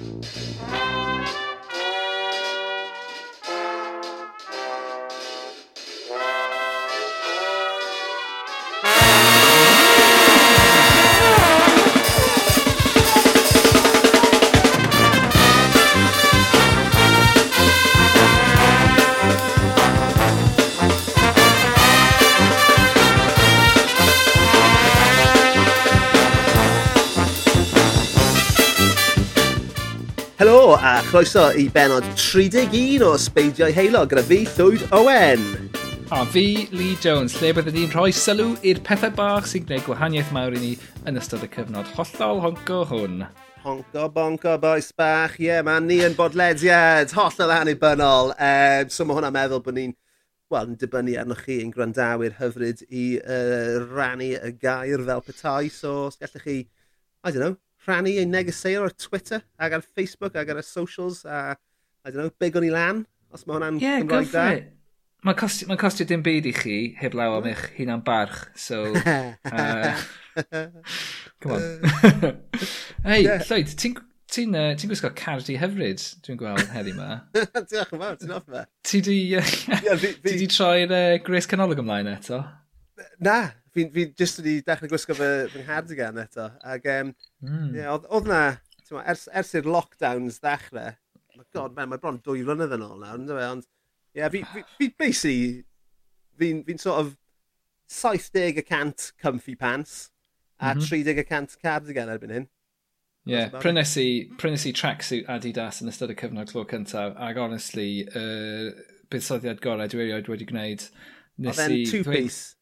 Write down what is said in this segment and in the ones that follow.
Música chroeso i benod 31 o Sbeidiau Heilo gyda fi, Llwyd Owen. A fi, Lee Jones, lle byddwn ni'n rhoi sylw i'r pethau bach sy'n gwneud gwahaniaeth mawr i ni yn ystod y cyfnod hollol honco hwn. Honco bonco boes bach, ie, yeah, man, ni yn bodlediad, hollol annibynnol. Um, so mae hwnna'n meddwl bod ni'n wel, yn dibynnu arnoch chi yn gwrandawyr hyfryd i uh, rannu y gair fel petai, so os gallech chi, I don't know, rhannu ein negeseuon ar Twitter ac ar Facebook ac ar y socials a, I don't know, big on i lan, os mae hwnna'n yeah, Cymraeg da. Mae'n costio, ma costio dim byd i chi heb law am eich hunan barch, so... Uh, come on. Hei, yeah. Lloyd, ti'n ti'n uh, ti gwisgo cardi hyfryd, dwi'n gweld heddi ma. Diolch yn fawr, ti'n offa. Ti di, uh, yeah, fi, fi... di troi'r uh, Grace Canolog ymlaen eto? Na, fi, fi jyst wedi dechrau gwisgo fy, fy nghardigan eto. Ac um, mm. yeah, oedd oedd na, ma, ers, ers i'r lockdowns ddechrau, my god man, mae bron dwy flynedd yn ôl nawr, ynddo fe, ond yeah, fi, fi, fi basically, fi'n fi sort of 70% comfy pants a mm -hmm. 30% cardigan erbyn hyn. Ie, yeah, prynes i, prynes i tracksuit Adidas yn ystod y cyfnod clo cyntaf, ac honestly, uh, buddsoddiad gorau dwi erioed wedi gwneud. Oedd e'n two-piece?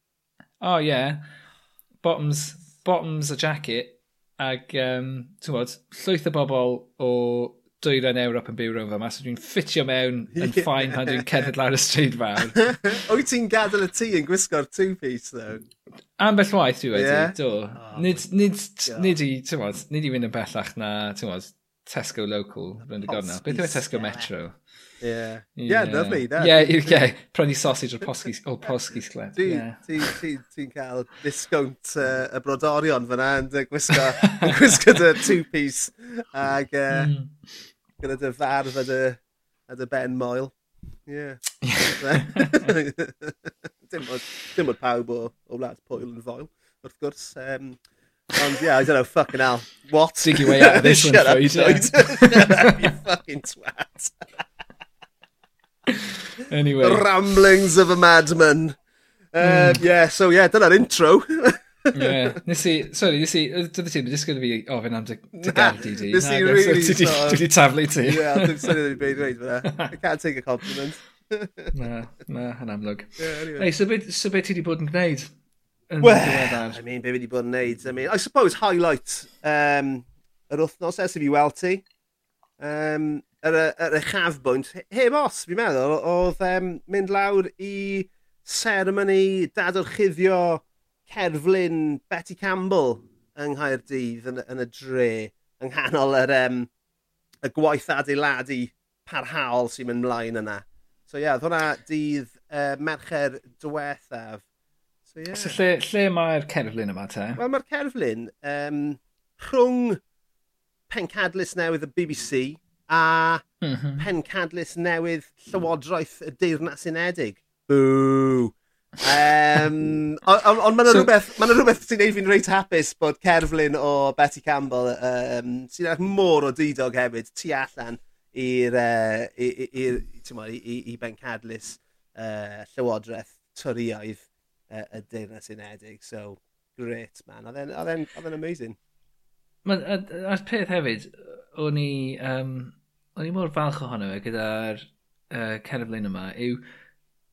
oh yeah, bottoms, bottoms a jacket, ac um, ti'n bod, llwyth o bobl o dwyrain Ewrop yn byw rhwng fel yma, so dwi'n ffitio mewn yn ffain pan dwi'n cerdded lawr y stryd fawr. Wyt ti'n gadael y tŷ yn gwisgo'r two-piece, though? Ambell waith dwi wedi, yeah? do. Oh, nid, nid, nid, i, ti'n bod, nid i fynd yn bellach na, ti'n bod, Tesco local rwy'n dy gorna. Beth yw e, Tesco yeah. Metro? Yeah. Yeah, yeah lovely. That. Yeah, yeah, prynu sausage o'r posgi, o posgi sgled. Ti'n yeah. ti, ti, ti cael disgwnt uh, y brodorion fyna yn uh, gwisgo, gwisgo dy two-piece ag uh, mm. gyda dy farf a dy, a dy ben moel. Yeah. dim, bod, dim bod pawb o, o wlad pwyl yn foel, wrth gwrs. Um, Ond yeah, I don't know, fucking hell. What? Dig your way out of this one, Shut up, yeah. Shut up, you fucking twat anyway. The ramblings of a madman. Um, mm. Yeah, so yeah, dyna'r intro. yeah. Nes i, sorry, nes i, dydw ti'n disgwyl fi ofyn am dy gafdi di. Nes i really so. Dwi di taflu ti. Yeah, dwi'n sôn i'n byd dweud fyna. I can't take a compliment. na, na, yn amlwg. Yeah, anyway. Hey, so beth so be ti di bod yn gwneud? Well, I mean, be fi bod yn gwneud? I mean, I suppose highlight um, yr wythnos ers i fi weld ti. Um, yr, yr uchafbwynt, heb os, fi'n meddwl, oedd um, mynd lawr i seremoni dadorchuddio cerflun Betty Campbell yng Nghaerdydd yn, yn y dre, yng nghanol yr, um, y gwaith adeiladu parhaol sy'n mynd mlaen yna. So ie, yeah, hwnna dydd uh, mercher diwethaf. So, yeah. so lle, lle mae'r cerflun yma te? Wel mae'r cerflun um, rhwng pencadlys newydd y BBC a mm -hmm. pencadlys newydd Llywodraeth y Deyrnas Unedig. Boo! um, Ond on, on, mae'n so, rhywbeth, ma rhywbeth sy'n neud fi'n reit hapus bod cerflun o Betty Campbell um, sy'n edrych môr o didog hefyd tu allan i'r uh, i, i, i, i, i bencadlys uh, Llywodraeth Twriaidd uh, y Deyrnas Unedig. So, great man. Oedd e'n amazing. Mae'r peth hefyd, o'n i um, o'n i mor falch ohono fe gyda'r uh, cerflun yma yw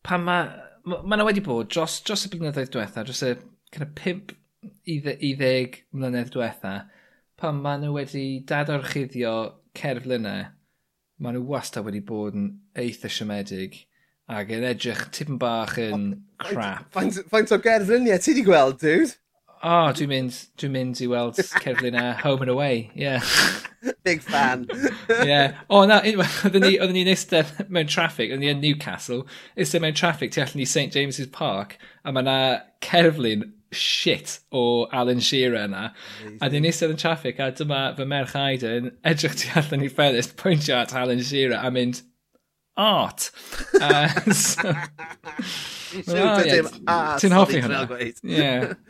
pan mae... Mae yna ma wedi bod dros, dros y blynyddoedd diwetha, dros y kind of pimp i ddeg mlynedd diwetha, pan maen nhw wedi dadorchuddio cerflunau, maen nhw wastad wedi bod yn eitha siomedig ac yn edrych tipyn bach yn oh, crap. Faint, faint o gerfluniau ti wedi gweld, dude? O, oh, dwi'n mynd, dwi mynd i weld cerflunau home and away, ie. Yeah. Big fan. Ie. O, oh, na, oedden ni, oedden ni'n eistedd mewn traffic, oedden ni yn Newcastle, eistedd mewn traffic tu allan i St James's Park, a mae na cerflun shit o Alan Shearer yna. A dyn eistedd yn traffic, a dyma fy merch Aiden edrych tu allan i ffenest, pwyntio at Alan Shearer a mynd, art. Uh, so. Ti'n hoffi hwnna? Ie.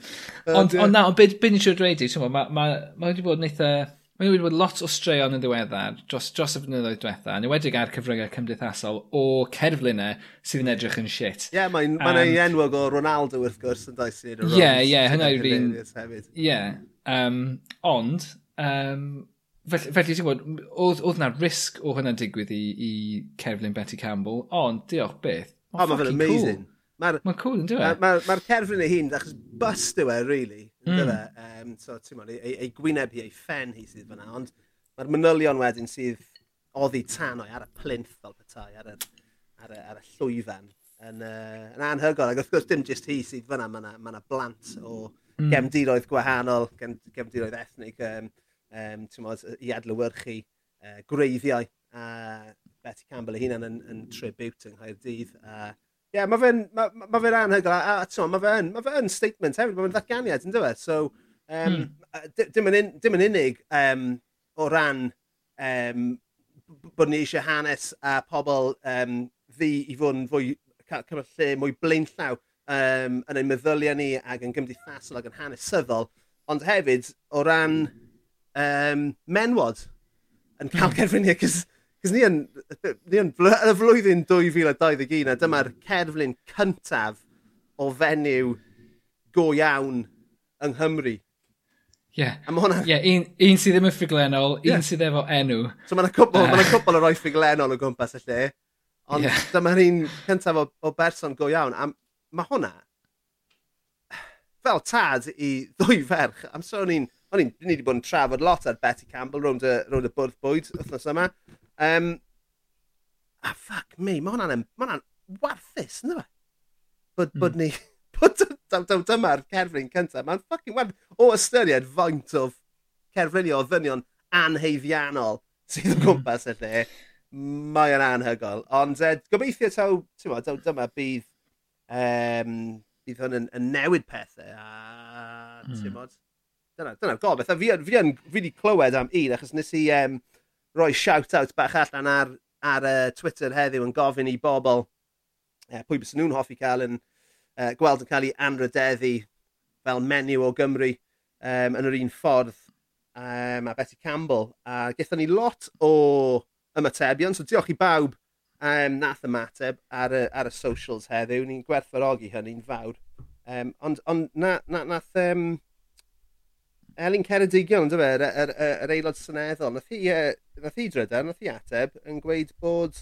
Ond na, ond beth ni'n siŵr dweud i, mae ma, ma wedi bod yn eitha Mae wedi bod lot o straeon yn ddiweddar dros, dros y blynyddoedd diwetha, yn ewedig ar cyfryngau cymdeithasol o cerflunau sydd yn edrych yn shit. Ie, yeah, mae'n mae um, enwog o Ronaldo wrth gwrs yn dais i'r Ie, ie, hynna yw'r un... Ie, ond, um, felly, felly ti'n gwybod, oedd, oedd na risg o hynna'n digwydd i, i cerflun Betty Campbell, ond diolch beth. Oh, oh mae'n amazing. Cool. Mae'n ma cool yn dweud. Mae'r ma, ma cerflun ei hun, achos bust yw e, really. Mm. Um, so, ti'n mwyn, ei, ei gwyneb hi, ei ffen hi sydd fyna, ond mae'r manylion wedyn sydd oddi tan o'i ar y plinth fel petai, ar, ar, ar, ar y llwyfan yn, uh, yn anhygoel. Ac wrth gwrs, dim jyst hi sydd fyna, mae yna ma, blant o mm. gefndiroedd gwahanol, gem, gefndiroedd ethnig, um, um, ti'n mwyn, i adlywyrchu uh, gwreiddiau. A Betty Campbell ei hunan yn, yn tribute yng Nghaerdydd. A Ie, yeah, mae fe'n ma, ma fe anhygoel, a, a t'mo, mae fe'n ma fe statement hefyd, mae fe'n ddatganiad, yn dweud? So, um, hmm. dim, yn, dim yn unig um, o ran um, bod ni eisiau hanes a pobl um, ddi i fod yn fwy, cymryd lle mwy blaenllaw um, yn ein meddyliau ni ac yn gymdeithasol ac yn hanesyddol, ond hefyd o ran um, menwod yn cael cerfyniau, hmm. cys Cys ni yn, ni yn y flwyddyn 2021 a dyma'r mm. cerflun cyntaf o fenyw go iawn yng Nghymru. Ie. Yeah. Hwnna... Yeah, un, un sydd ddim yn ffuglenol, yeah. un sydd efo enw. So mae'n cwbl, uh... Ah. mae'n cwbl o roi ffuglenol o gwmpas y lle. Ond yeah. dyma'r un cyntaf o, o berson go iawn. A mae hwnna fel tad i ddwy ferch. Am so ni'n... O'n i'n... Ni wedi bod yn trafod lot ar Betty Campbell rownd y, rownd y bwrdd bwyd wythnos yma. Um, a ah, ffuck me, mae hwnna'n ma warthus, ynddo fe? Bod, mm. bod ni... Dyma'r cerflun cyntaf. Mae'n ffucking werth. O ystyried faint o cerflunio o ddynion anheiddiannol sydd o hmm. gwmpas y lle. Mae o'n anhygol. Ond uh, gobeithio taw, ti'n taw dyma bydd, um, bydd hwn yn, yn, newid pethau. A, mm. ti'n dyna, dyna'r gobeth. A fi, fi, fi, fi wedi clywed am un, achos nes i, um, roi shout-out bach allan ar, ar uh, Twitter heddiw yn gofyn i bobl uh, pwy bys nhw'n hoffi cael yn uh, gweld yn cael ei anrydeddu fel menyw o Gymru um, yn yr un ffordd um, a Betty Campbell. A gaethon ni lot o ymatebion, so diolch i bawb um, nath ymateb ar y, ar y socials heddiw. Ni'n gwerthfarogi hynny'n fawr. Um, ond ond na, na, nath, um, Elin Ceredigion, dy fe, yr, yr, yr, aelod syneddol, nath hi, uh, nath hi drydar, nath hi ateb, yn gweud bod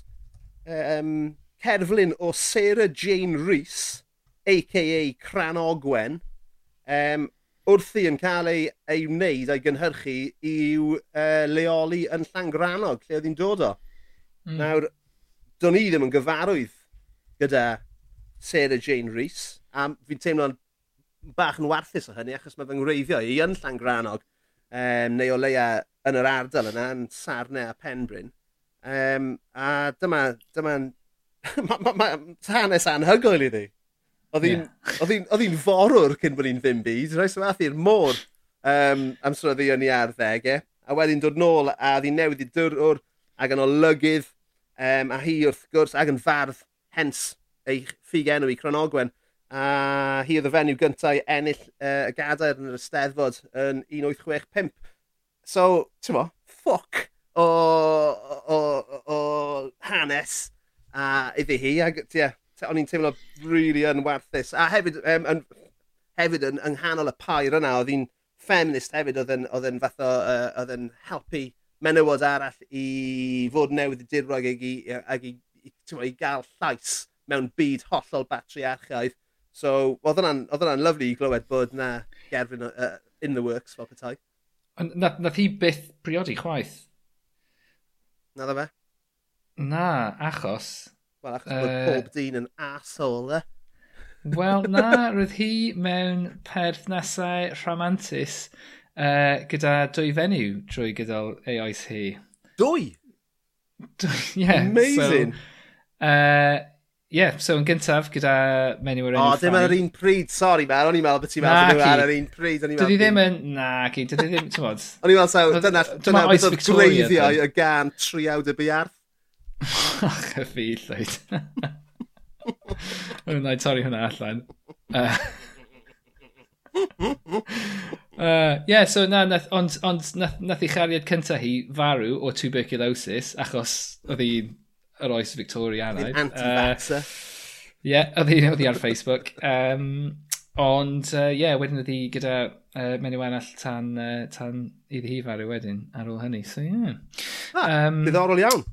um, cerflun o Sarah Jane Rees, a.k.a. Cranogwen, um, wrthi yn cael ei, ei wneud a'i gynhyrchu i'w uh, leoli yn Llangranog, lle oedd hi'n dod o. Mm. Nawr, do'n i ddim yn gyfarwydd gyda Sarah Jane Rees, a fi'n teimlo'n bach yn warthus o hynny achos mae fy ngreiddio i yn Llangranog um, neu o leia yn yr ardal yna yn Sarne a Penbryn. Um, a dyma, dyma mae ma, ma, hanes anhygoel iddi. Oedd hi'n yeah. forwr cyn bod hi'n ddim byd, rhaid sy'n fath i'r môr um, amser oedd hi yn ei arddegau. A wedyn dod nôl a oedd hi'n newid i dwrwr ac yn olygydd um, a hi wrth gwrs ac yn fardd hens ei ffug enw i Cronogwen a hi oedd y fenyw gyntaf i ennill uh, y gadair yn yr Ysteddfod yn 1865. So, ti'n mo, ffoc o, o, o, o hanes a iddi hi, ac yeah, o'n i'n teimlo really yn werthus. A hefyd, um, yn, hefyd yn, yng nghanol y pair yna, oedd hi'n feminist hefyd, oedd yn, oedd yn fath o, uh, oedd yn helpu menywod arall i fod newydd i dirwag ag i, ag i, i, i gael llais mewn byd hollol batriarchaidd So, oedd hwnna'n lyflu i glywed bod na gerfyn uh, in the works fel petai. Ond nath, nath hi byth priodi chwaith? Na dda fe? Na, achos... Wel, achos uh, bod pob dyn yn asol, e? Wel, na, roedd hi mewn perthnasau rhamantus uh, gyda dwy fenyw drwy gydol ei oes hi. Dwy? Dwy, ie. Yeah, Amazing! So, uh, yeah, so yn gyntaf gyda menyw o'r enw oh, Ffrani. Dim ar yr un pryd, sori man, o'n i'n meddwl beth ti'n meddwl na, ar yr un pryd. Dydw i ddim yn, na, ci, dydw i ddim, ti'n modd. O'n i'n meddwl, so, dyna, dyna beth oedd greiddiau y gan triawd y biarth. Ach, y fi, llwyd. Wna i torri hwnna allan. Uh, uh, yeah, so na, nath, ond, ond nath, nath i chariad cynta hi farw o tuberculosis achos oedd hi'n yr oes Victorianaidd. Anti-vaxxer. Ie, uh, yeah, oedd hi, oedd hi ar Facebook. Um, ond, ie, uh, yeah, wedyn oedd hi gyda uh, menyw arall tan, uh, tan iddi hi farw wedyn ar ôl hynny. So, ie. Yeah. Ah, um, ddiddorol iawn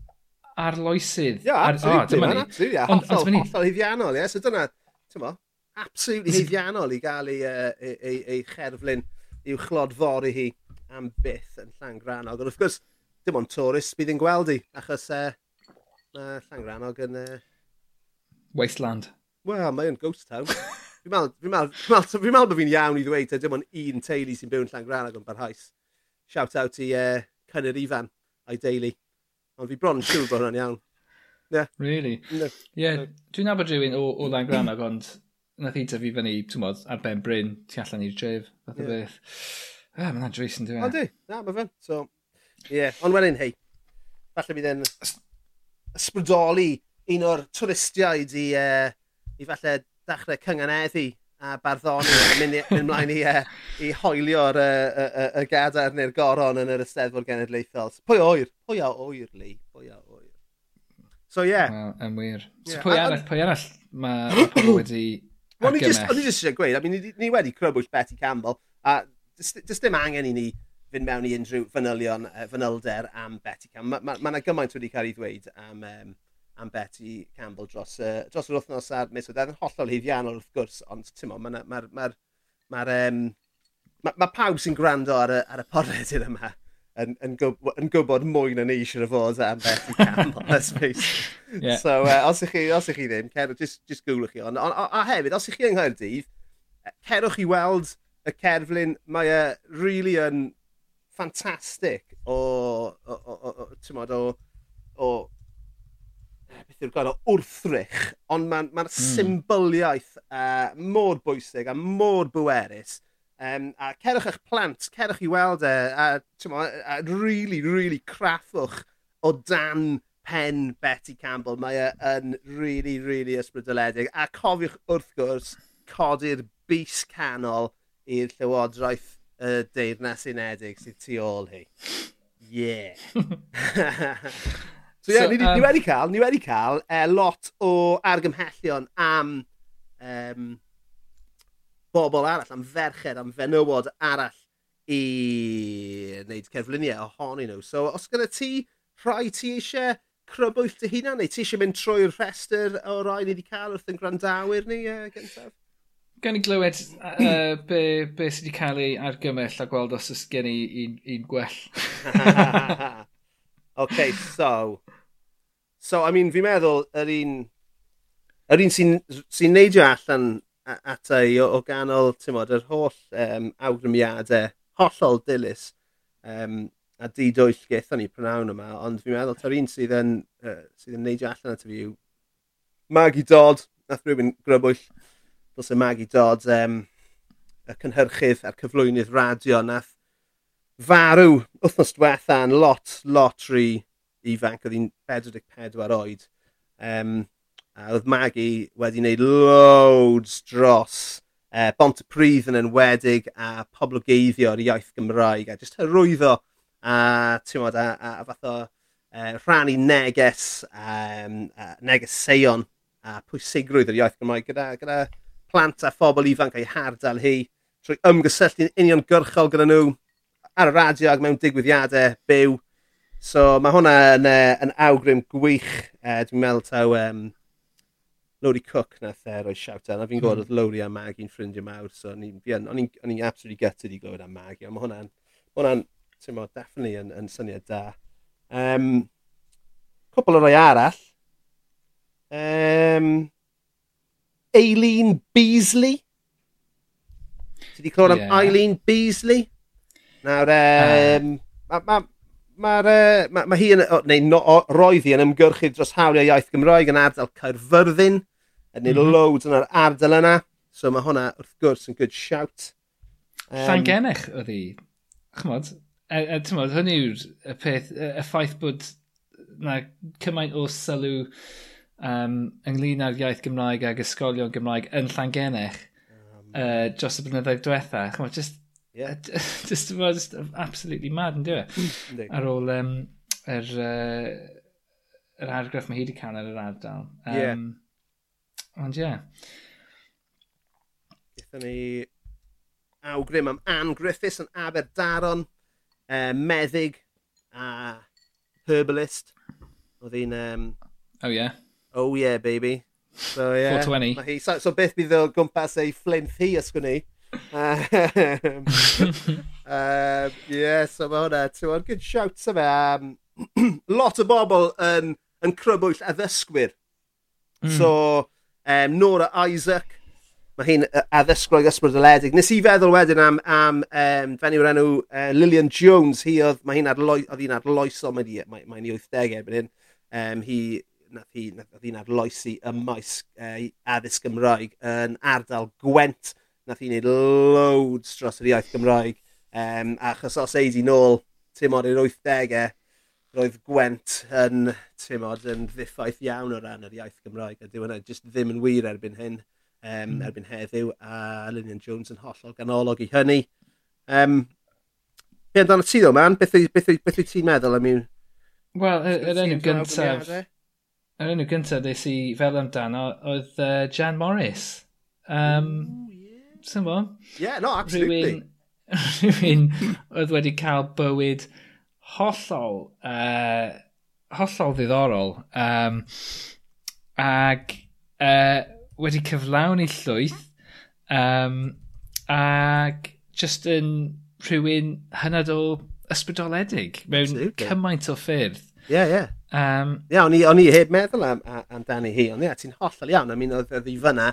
arloesydd. Ia, absolutely. ni. absolutely. Yeah, on, hollol, on, hollol hiddiannol, ie. So dyna, ti'n mo, absolutely hiddiannol i gael ei, ei, ei, ei cherflun i'w chlodfori hi am byth yn llan granog. Ond wrth gwrs, dim ond tourist bydd yn gweld i, achos uh, na, Llangranog yn... Uh... Wasteland. Wel, mae'n ghost town. Fi'n meddwl, fi'n meddwl, fi'n meddwl bod fi'n iawn i ddweud, dim ond un teulu sy'n byw yn Llangrannog yn barhaus. Shout out i uh, Cynnyr Ifan a'i deulu. Ond fi bron yn siŵr bod hwnna'n iawn. Yeah. Really? Ie, yeah, dwi'n nabod rhywun o, o Llangranog, ond nath i tyfu fyny, ti'n modd, ar Ben Bryn, tu allan i'r dref, fath yeah. o beth. Ah, mae'n adreis yn dwi'n. E? O, di. Na, mae fe'n. So, ie. Yeah. Ond wedyn, hei. Falle bydd e'n ysbrydoli un o'r twristiaid i, uh, i falle dechrau cynganeddu a barddoni a mynd, mynd mlaen i, uh, i hoelio'r uh, uh, uh, gadar neu'r goron yn yr Ysteddfod Genedlaethol. Pwy o oer? Pwy a oer, Lee? Pwy a oer? So, ie. Yeah. Wel, yn wir. So, yeah. pwy, arall, pwy arall mae pobl wedi argymell? O'n i jyst eisiau gweud, I mean, ni wedi crybwyll Betty Campbell, a dys dim angen i ni fynd mewn i unrhyw fanylion, uh, fanylder am Betty Campbell. Mae ma, ma, gymaint wedi cael ei ddweud am, um, am Betty Campbell dros, uh, dros yr wythnos a'r misoedd. Yn hollol hyddiannol wrth gwrs, ond ti'n mo, mae'r... Ma, ma, ma, ma, um, ma, ma pawb sy'n gwrando ar y, ar y podredyn yma yn, yn, gwybod, yn gwybod mwy na ni eisiau fod am Betty Campbell, let's face yeah. So, uh, os, ych chi, os ych chi ddim, cerwch, just, just gwlwch chi. Ond, on, a, a hefyd, os ych chi yng Nghaerdydd, cerwch i weld y cerflun, mae e really yn ffantastig o, o, o, o, o, o, o beth yw'r gael o wrthrych, ond mae'r ma, ma mm. symboliaeth uh, mor bwysig a mor bwerus. Um, a cerwch eich plant, cerwch i weld e, a, mo, a really, really craffwch o dan pen Betty Campbell. Mae e yn really, really ysbrydoledig. A cofiwch wrth gwrs codi'r bus canol i'r Llywodraeth y deyrnas unedig sydd tu ôl hi. Yeah. so yeah, so, ni, um, ni wedi cael, ni e, wedi cael uh, lot o argymhellion am um, bobl arall, am ferched, am fenywod arall i wneud cerfluniau ohonyn nhw. So os gyda ti rhai ti eisiau crybwyll dy hunan, neu ti eisiau mynd trwy'r rhestr o rai ni wedi cael wrth yn grandawyr ni uh, gyntaf? gan i glywed uh, be, be sydd wedi cael ei argymell a gweld os oes gen i un, un gwell. OK, so... So, I mean, fi'n meddwl, yr un... Yr un sy'n sy, neidio allan ata i o, o ganol, ti'n modd, yr holl um, awgrymiadau, hollol dilys, um, a di dwyll gaethon ni prynawn yma, ond fi'n meddwl, ta'r un sydd yn, uh, sydd yn neidio allan ata fi yw Maggie Dodd, nath rhywun grybwyll dros y Maggie Dodd, um, y cynhyrchydd a'r cyflwynydd radio nath farw wythnos diwetha yn lot, lot rhy ifanc, oedd hi'n 44 oed. Um, a oedd Maggie wedi wneud loads dros e, uh, bont y prydd yn enwedig a poblogeiddio ar iaith Gymraeg a jyst hyrwyddo a, mod, a, a, a fath o uh, rhannu neges, um, uh, negeseuon a pwysigrwydd yr iaith Gymraeg gyda, gyda plant a phobl ifanc a'i hardal hi trwy ymgysylltu'n uniongyrchol gyda nhw ar y radio ac mewn digwyddiadau byw. So mae hwnna yn, uh, yn awgrym gwych. Uh, dwi'n meddwl taw um, Lowry Cook nath e roi shout out. A fi'n gwybod mhm. oedd Lowry a Maggie'n ffrindiau mawr. So o'n i'n absolutely gutted i glywed am Maggie. Ond mae hwnna'n, hwnna'n ti'n mo, definitely yn, yn syniad da. Um, cwpl o roi arall. Um, Aileen Beasley. Ti wedi clywed yeah. am Eileen Beasley? Nawr, um, uh. mae ma, ma, ma, ma hi yn, o, neu no, o, roedd hi yn ymgyrchu dros hawliau iaith Gymraeg yn ardal Caerfyrddin, yn mm -hmm. loads yn yr ardal yna. So mae hwnna wrth gwrs yn good shout. Um, Llangennech oedd hi. Chmod, e, e, hynny yw'r y peth, y ffaith bod na cymaint o sylw um, ynglyn â'r iaith Gymraeg ag ysgolion Gymraeg yn Llangennech um, uh, dros y blynyddoedd diwetha. Chwa, just, yeah. just, just, just absolutely mad yn e? dweud. Ar ôl um, yr, uh, yr argraff mae hi wedi cael ar yr ardal. Um, yeah. Ond ie. Yeah. Gathen ni awgrym am Anne Griffiths yn Aberdaron, uh, meddyg a herbalist. Oedd hi'n... Um, oh, yeah. Oh yeah, baby. So, yeah. 420. Hi. So, so beth bydd o gwmpas ei fflinth hi ysgwni. um, um, yeah, so mae hwnna, ti'n good shout sa fe. Um, lot o bobl yn, yn crybwyll addysgwyr. Mm. So, um, Nora Isaac, mae hi'n addysgrwyg ysbrydoledig. Nes i feddwl wedyn am, am um, fenyw o'r enw uh, Lillian Jones, hi oedd, mae hi'n adloi, oedd hi'n adloesol, mae'n mae, mae 80au erbyn hyn. Um, hi nath hi, nath hi'n arloesi maes uh, addysg Gymraeg yn ardal Gwent. Nath hi'n neud loads dros yr iaith Gymraeg. Um, achos os eid i nôl, tim ond i'r 80au, roedd Gwent yn, tim ond, yn ddiffaith iawn o ran yr iaith Gymraeg. A dyw hwnna just ddim yn wir erbyn hyn, um, mm. erbyn heddiw, a Lillian Jones yn hollol ganolog i hynny. Um, Be amdano ti ddo, man? Beth, beth, wyt ti'n meddwl I mean, Wel, yr enw gyntaf yr enw gyntaf nes i fel amdano oedd uh, Jan Morris. Um, Ooh, yeah. Someone. Yeah, no, absolutely. Rhywun, rhywun oedd wedi cael bywyd hollol, uh, hollol ddiddorol. Um, ag uh, wedi cyflawn i llwyth. Um, ag just yn rhywun hynod o ysbrydoledig mewn absolutely. cymaint o ffyrdd. Ie, ie. Um, ie, o'n i, on i heb meddwl am, am amdani hi, ond ie, ti'n hollol iawn. I mean, oedd ddi fyna,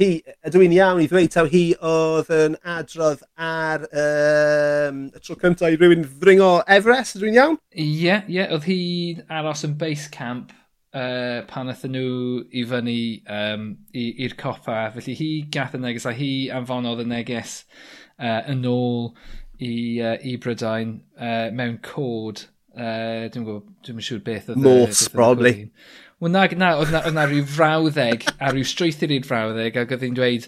hi, ydw i'n iawn i ddweud taw hi oedd yn adrodd ar um, y tro cyntaf i rywun ddringo Everest, ydw i'n iawn? Ie, yeah, ie, yeah, oedd hi aros yn base camp uh, pan ydyn nhw i fyny um, i'r copa. Felly hi gath y neges a hi anfonodd y neges uh, yn ôl i, uh, i Brydain uh, mewn cod Uh, dwi'n gwybod, dwi'n siŵr beth oedd... Morphs, probably. Wel, na, na, oedd na, na rhyw frawddeg, a rhyw strwythyr i'r frawddeg, ac oedd hi'n dweud...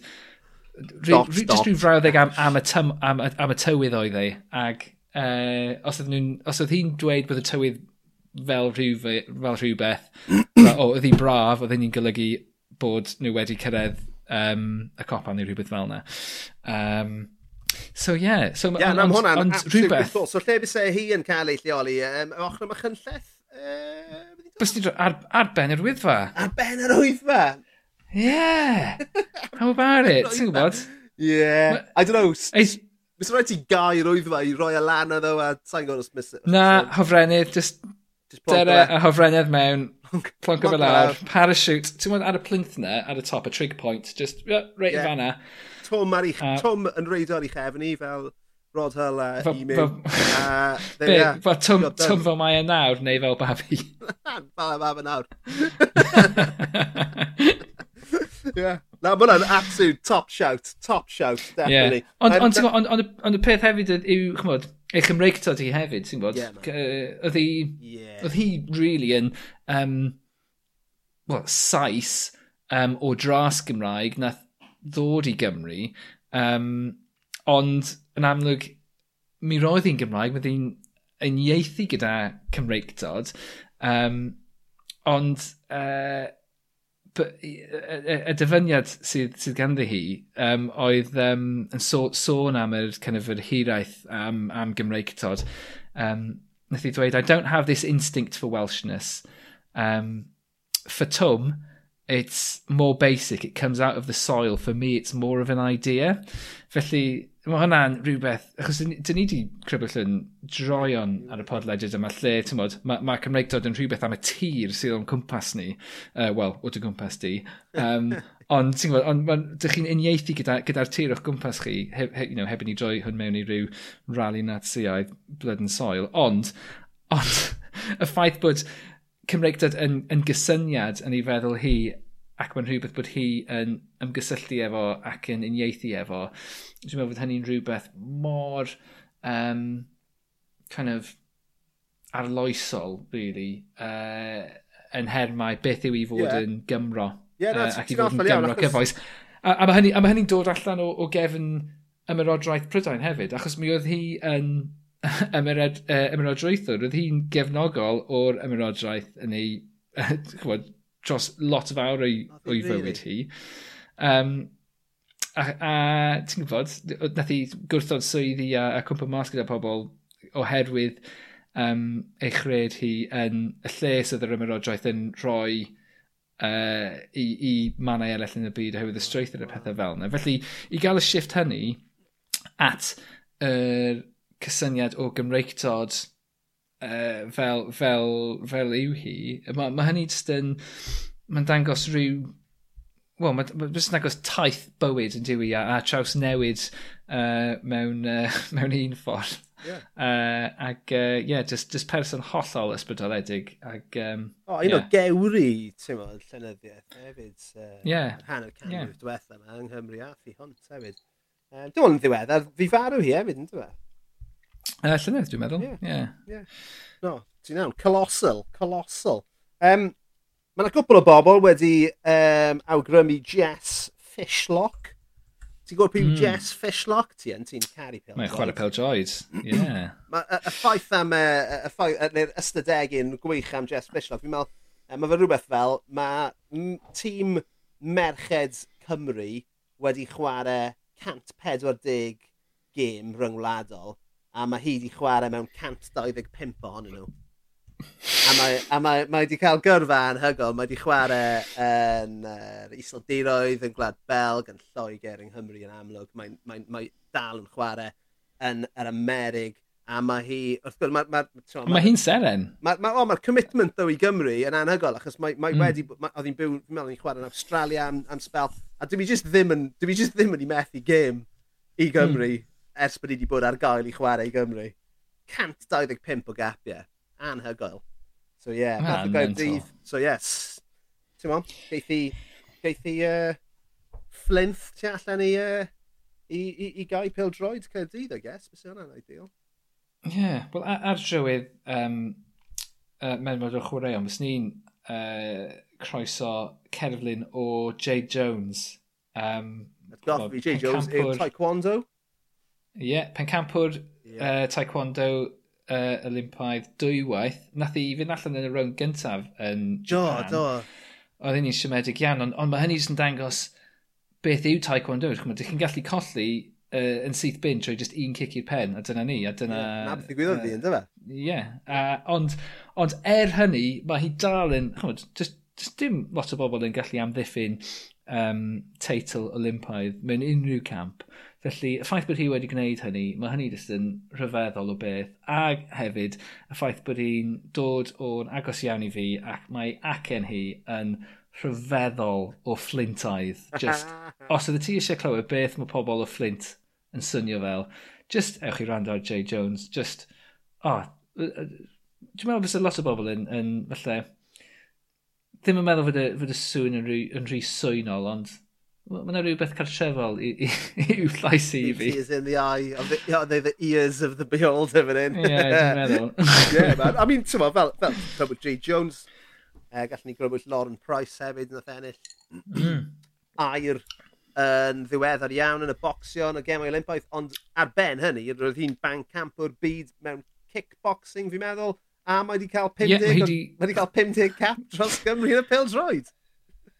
Just rhyw frawddeg am, am, y tym, am, am y tywydd oedd ei, ac uh, os oedd, hi'n dweud bod y tywydd fel, rhyw, fel rhywbeth, o, oedd hi'n braf, oedd hi'n golygu bod nhw wedi cyrraedd um, y copa neu rhywbeth fel yna. Um, So ie. Yeah. So, yeah, am hwnna'n absolute rhywbeth. So lle bys e hi yn cael ei lleoli? Um, ochr yma chynlleth? Uh, bys ti ar, ar ben yr wyddfa? Ar ben yr wyddfa? Yeah. How about it? Ti'n gwybod? Yeah. I don't know. Mys rhaid ti gau'r wyddfa i roi y lan ddo a sa'n gwybod os mis... Na, hofrenydd, just, just dere a hofrennydd mewn, plonco fel lawr, parachute. Ti'n gwybod ar y plinth na, ar y top, a trig point, just yeah, right yeah. in fanna. Tom, ar eich, uh, Tom yn reidio ar eich efn i fel Rod Hull a Emu. Uh, Be, fel Tom, Tom fel mae e nawr neu fel babi? fel e babi nawr. yeah. Na, mae hwnna'n absolute top shout, top shout, definitely. Yeah. Ond on, on, on, on, y peth hefyd yw, chymod, eich Chymreig tod hi hefyd, ti'n bod? Yeah, oedd hi, yeah. oedd hi really yn, um, well, sais um, o dras Gymraeg, nath ddod i Gymru. Um, ond yn amlwg, mi roedd hi'n Gymraeg, mae hi'n yn ieithi gyda Cymreictod. Um, ond uh, y, y, dyfyniad sydd, sydd ganddi hi um, oedd um, yn so, sôn am yr, kind of, yr hiraeth am, am Gymreictod. Um, nath i dweud, I don't have this instinct for Welshness. Um, for Tum, It's more basic, it comes out of the soil. For me, it's more of an idea. Felly, mae hwnna'n rhywbeth, achos dyn ni wedi crybwyll yn droion ar y podledged yma lle, ti'n modd, mae, ma Cymreigdod yn rhywbeth am y tir sydd o'n cwmpas ni, uh, wel, o dy gwmpas di, um, ond ti'n gwybod, ond on, dych chi'n uniaethu gyda'r gyda, gyda tir o'ch gwmpas chi, he, he, you know, heb i ni droi hwn mewn i ryw rali natsiaidd, blood and soil, ond, ond, y ffaith bod Cymreigdod yn, yn gysyniad yn ei feddwl hi ac mae'n rhywbeth bod hi yn ymgysylltu efo ac yn uniaethu efo. Dwi'n meddwl bod hynny'n rhywbeth mor um, kind of arloesol, really, uh, yn hermau beth yw i fod yeah. yn Gymro. Yeah, no, uh, ac i fod yn Gymro yeah, cyfoes. A, a mae hynny'n hynny dod allan o, o gefn ymerodraeth Prydain hefyd, achos mi oedd hi yn ymerad, uh, ymerodrwythwr, roedd hi'n gefnogol o'r ymerodraeth yn ei, chwod, dros lot o fawr o'i, o'i fywyd hi. Um, a, a ti'n gwybod, nath hi gwrthod swyddi a, a cwmpa mas gyda pobl oherwydd um, ei chred hi yn y lle sydd yr ymerodraeth yn rhoi uh, i, i mannau eraill yn y byd oherwydd y strwythyr a pethau fel yna. Felly, i gael y shift hynny at yr er, cysyniad o Gymreictod uh, fel, fel, fel yw hi, mae ma hynny jyst yn... Mae'n dangos rhyw... Wel, mae'n ma jyst yn dangos taith bywyd yn diwy a, a traws newid uh, mewn, uh, mewn un ffordd. Yeah. Uh, ac, ie, uh, yeah, just, just person hollol ysbrydoledig. Ac, um, o, oh, un yeah. o gewri, ti'n modd, llenyddiaeth hefyd. Uh, yeah. Hanner canwyr yeah. diwethaf yma yng Nghymru a thi hwnt hefyd. Um, Dwi'n ddiweddar, fi farw hi hefyd, yn dweud. Uh, Llynydd, dwi'n meddwl. Ie. Yeah. Yeah. Yeah. No, ti'n iawn. Colossal. Colossal. Um, Mae yna cwpl o bobl wedi um, awgrymu Jess Fishlock. Ti'n gwybod pwy mm. Jess Fishlock ti yn? Ti'n caru pel Mae'n chwarae pel droid, ie. Yeah. Mae y ffaith am, y ffaith, neu'r ystadegyn gwych am Jess Fishlock, fi'n meddwl, mae fe rhywbeth fel, mae tîm Merched Cymru wedi chwarae 140 gêm ryngwladol a mae hi wedi chwarae mewn 125 ohonyn nhw. A mae, a mae, mae wedi cael gyrfa anhygol, mae wedi chwarae yn uh, Iseldiroedd, yn Gwlad Belg, yn Lloegr, yng Nghymru yn amlwg. Mae, mae, mae dal yn chwarae yn yr Amerig, a mae hi, wrth gwrs, mae... Mae, mae, mae hi'n seren. Mae'r mae, oh, mae commitment ddo i Gymru yn anhygol, achos mae, mae mm. wedi, oedd hi'n byw, fi'n meddwl, hi'n chwarae yn Australia am, am spel, a dwi just ddim yn, dwi just ddim yn i methu gêm i Gymru. Mm ers bod i wedi bod ar gael i chwarae i Gymru. 125 o gapiau. Anhygoel. So ie, yeah, ah, gael dydd. So yes. Ti'n mwyn, geith geithi uh, flinth ti allan i, uh, i, i, i gau pil droid cael dydd, I guess. Bys hwnna'n ideal. Ie, yeah, wel ar ar drywydd um, uh, menfod o'r chwaraeon, fes ni'n uh, croeso cerflun o Jade Jones. Um, Goffi Jade Jones yw Taekwondo? Ie, yeah, pencampwr yeah. uh, taekwondo uh, Olympaidd dwywaith. Nath i fynd allan yn y rown gyntaf yn Japan. Do, do. Oedd hynny'n siomedig iawn, ond, ond mae hynny jyst yn dangos beth yw taekwondo. Dych chi'n gallu colli uh, yn syth bin trwy just un cic i'r pen, a dyna ni, a dyna... Yeah, na beth i gwyddoedd di, ynddo fe? Ie, ond, ond er hynny, mae hi dal yn... Chymod, just, just dim lot o bobl yn gallu amddiffyn um, teitl Olympaidd mewn unrhyw camp. Felly, y ffaith bod hi wedi gwneud hynny, mae hynny jyst yn rhyfeddol o beth. A hefyd, y ffaith bod hi'n dod o'n agos iawn i fi ac mae acen hi yn rhyfeddol o flintaidd. Just, os ydy ti eisiau clywed beth mae pobl o flint yn swnio fel, just ewch i rando ar Jay Jones, just, oh, dwi'n meddwl bod lot o bobl yn, yn falle, ddim yn meddwl fod y, fod y sŵn yn rhy, yn rhy swynol, ond Mae yna rhywbeth cartrefol i'w llais i fi. He is in the eye, of the, you know, they're the ears of the beholder fan hyn. Ie, dwi'n meddwl. yeah, man. I mean, ti'n fel, fel Robert J. Jones, uh, gallwn ni grybwyll Lauren Price hefyd yn y ennill. Mm. Air yn ddiweddar iawn yn y bocsio yn y gemau olympaidd, ond ar ben hynny, roedd hi'n bang campwr byd mewn kickboxing, fi'n meddwl, a mae wedi cael 50, yeah, di... cael 50 cap dros Gymru yn y pil pildroed.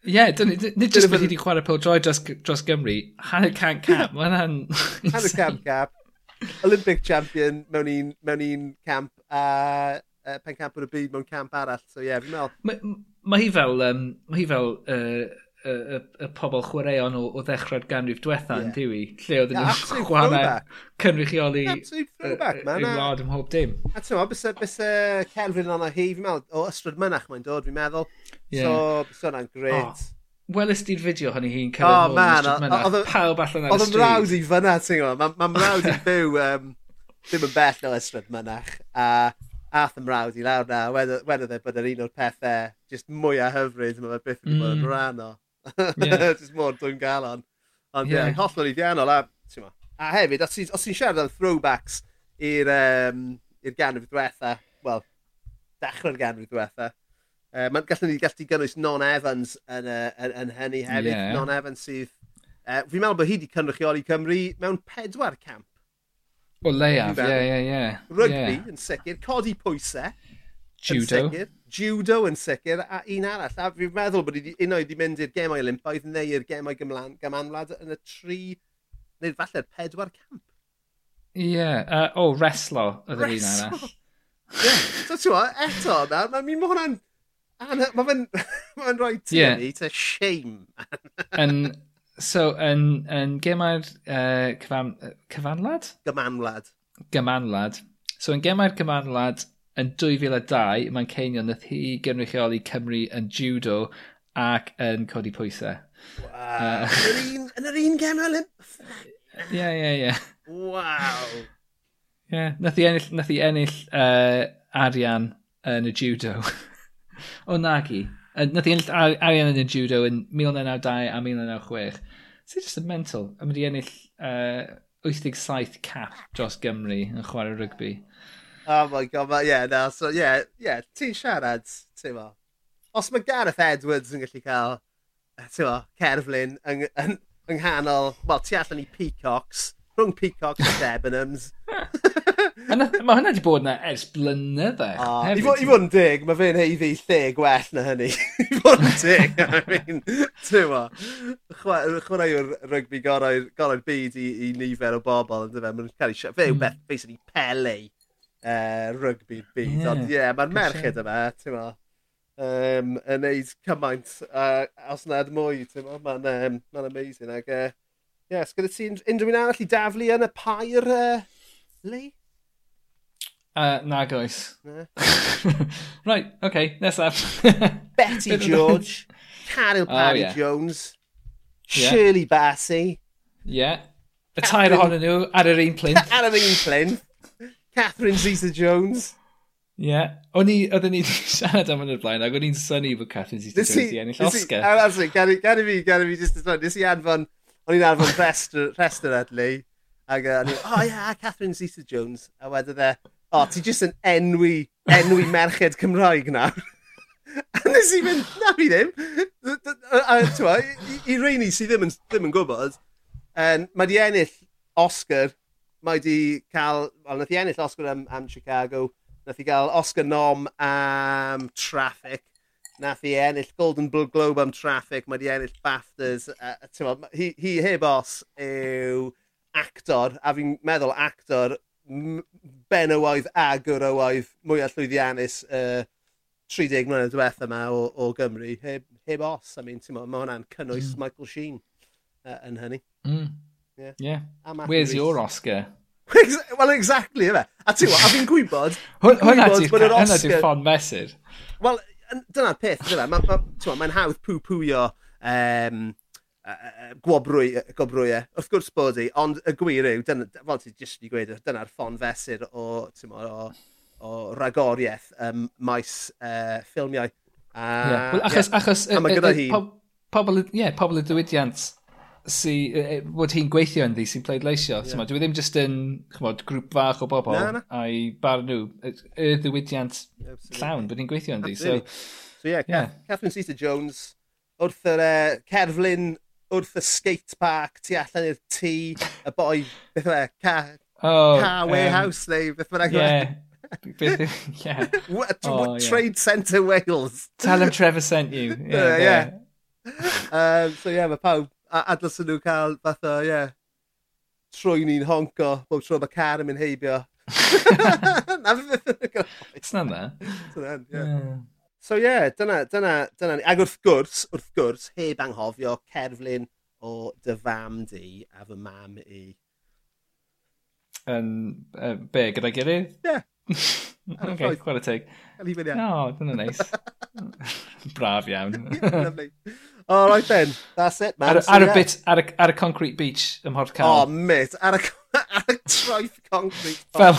Ie, yeah, nid jyst bod hi wedi chwarae pel droi dros, dros Gymru, hanner can cap, mae hwnna'n... Hanner camp cap, Olympic champion mewn un, mewn un camp, a uh, pen pencampwr y byd mewn camp arall, so ie, yeah, fi'n meddwl. Mae ma hi fel, um, ma hi fel uh, y, y, y pobl chwaraeon o, o ddechrau'r ganrif diwetha yeah. yn diwy, lle oedden yeah, nhw'n chwarae cynrychioli yn wlad ym mhob dim. A ti'n meddwl, bys y Kelvin ond hi, fi'n meddwl, o ystryd mynach mae'n dod, fi'n meddwl, Yeah. So, bys hwnna'n gret. Oh. Welys di'r fideo hynny hi'n cael oh, man, oedd pawb allan ar y stryd. Oedd mrawd i fyna, ti'n gwybod. Mae mrawd i byw um, ddim yn bell o ystryd mynach. A ath y mrawd i lawr na, wedodd e bod yr un o'r pethau just mwyaf hyfryd, mae fe byth yn bod yn mm. rhan o. Yeah. just mor dwi'n galon. Ond yeah. yeah, hollol i ddianol. A, a hefyd, os ti'n siarad am throwbacks i'r um, ganrif diwetha, wel, dechrau'r ganrif diwetha, Uh, Mae'n gallwn ni gallu gynnwys non-Evans yn, uh, yn, yn hynny hefyd. Yeah. Non-Evans sydd... Uh, fi'n meddwl bod hi wedi cynrychioli Cymru mewn pedwar camp. O leiaf, ie, ie, ie. Rygbi yeah. yn sicr, codi pwysau. Judo. Yn sicr, judo yn sicr, a un arall. A fi'n meddwl bod un o'i wedi mynd i'r gemau Olympaidd neu i'r gemau gymanwlad yn y tri, neu falle'r pedwar camp. Ie, yeah. uh, o, oh, reslo oedd yr un arall. Ie, so ti'n eto, na, na mi mae hwnna'n Anna, mae fe'n ma rhoi ti yeah. ni, it's a shame. yn, so, yn, yn gemau'r uh, cyfan, cyfanlad? Gymanlad. Gymanlad. So, yn gemau'r gymanlad yn 2002, mae'n ceinio nath hi gynrychioli Cymru yn judo ac yn codi pwysau. Wow. Uh, yn yr un gem olymp? Ie, ie, ie. Wow. Ie, yeah, nath i ennill, nath i ennill uh, arian yn y judo. O nagi. Nath i ennill arian yn y judo yn 1992 a 1996. Sy'n just yn mental. A mynd i ennill uh, 87 cap dros Gymru yn chwarae rygbi. Oh my god, ma, yeah, no, so, yeah, yeah, ti'n siarad, ti'n mo. Os mae Gareth Edwards yn gallu cael, ti'n mo, cerflun yng, yng, yng nghanol, wel, ti allan i Peacocks, rhwng Peacocks a Debenhams. Mae hwnna wedi bod yna ers blynydde. Oh, I fod yn dig, mae fe'n heiddi lle gwell na hynny. I fod yn dig, I mean, ti'n tywa. Chwarae yw'r rygbi gorau'r byd i, i nifer o bobl, ynddo fe. Mae'n cael ei siarad. Fe yw hmm. beth, basically, pele uh, rygbi'r byd. Yeah, Ond ie, yeah, mae'r merched yma, ti'n tywa, um, yn neud cymaint, uh, os nad mwy, ti'n tywa. Mae'n um, ma amazing. Ac, uh, yes, gyda ti unrhyw un arall i daflu yn y pair, uh, Lee? Uh, nag oes. Na. right, oce, okay, nesaf. Betty George, Carol oh, Parry oh, yeah. Jones, yeah. Shirley Bassey. Yeah. Y tair ohonyn nhw ar yr un plinth. ar yr un plyn. Catherine Zeta-Jones. Yeah. O'n i, oedden ni siarad am hwn o'r blaen, ac o'n i'n syni bod Catherine Zeta-Jones i ennill Oscar. A that's it, gan i fi, gan i fi just as well. Nes i anfon, o'n i'n anfon rester, rester adlu, ac uh, o'n i, oh yeah, Catherine Zeta-Jones. A wedyn e, o, ti jyst yn enwi, enwi merched Cymraeg nawr. a nes i fynd, na fi ddim. A twa, i, i reini sydd ddim yn, ddim yn gwybod, um, mae di ennill Oscar, mae di cael, wel, nath i ennill Oscar am, am Chicago, nath i gael Oscar nom am Traffic, nath i ennill Golden Globe am Traffic, mae di ennill BAFTAs. Uh, hi, hi heb os yw actor, a fi'n meddwl actor benywaidd a gwrywaidd mwyaf llwyddiannus y uh, 30 mlynedd diwetha yma o, o Gymru heb, heb os. I mean, mae hwnna'n cynnwys mm. Michael Sheen uh, yn hynny. Mm. Yeah. yeah. Where's Rees. your Oscar? Wel, exactly, yma. A ti'n gwybod, a fi'n gwybod... Hwna di'r ffon mesur. Wel, dyna'r peth, dyna. Mae'n ma, ma, ma hawdd pw-pwio um, gwobrwy, gwobrwyau. E, wrth gwrs bod i, ond y gwir yw, dyn, fel ti jyst wedi gweud, dyna'r ffon fesur o, mo, o, o ragoriaeth um, maes uh, ffilmiau. A, yeah. well, achos, yeah. achos, a mae gyda hi... Pobl, ie, pobl y diwydiant sy, bod hi'n gweithio yn ddi, sy'n pleidleisio. Yeah. Dwi e ddim jyst yn chmod, grŵp fach o bobl na, na. a'i bar nhw. Y ddiwydiant llawn bod hi'n gweithio yn ddi. So, so yeah, yeah, Catherine Zeta-Jones wrth yr uh, cerflun wrth y skate park, tu allan i'r tŷ, y boi, beth yma, e, ca, oh, ca warehouse um, neu beth yma. E. Yeah. Beth yeah. What, oh, what yeah. Trade Centre Wales. Tell him Trevor sent you. Yeah, uh, yeah. yeah. um, so yeah, mae pawb, adlas yn nhw cael fath o, yeah, trwy ni'n honco bob tro mae car yn mynd heibio. Na, beth yna. E. It's not that. It's not that, yeah. yeah. So ie, yeah, dyna, dyna, dyna ni. Ag wrth gwrs, wrth gwrs, heb anghofio cerflun o dy fam di a fy mam i. Yn um, be, gyda gilydd? Ie. Okay, chwarae teg. Eli fyny No, dyna neis. Braf iawn. Lovely. All right then, that's it man. Ar, so, ar, yeah. bit, ar, ar y concrete beach ym Mhortcawl. Oh, mate, ar y concrete ar y troeth concrete fel,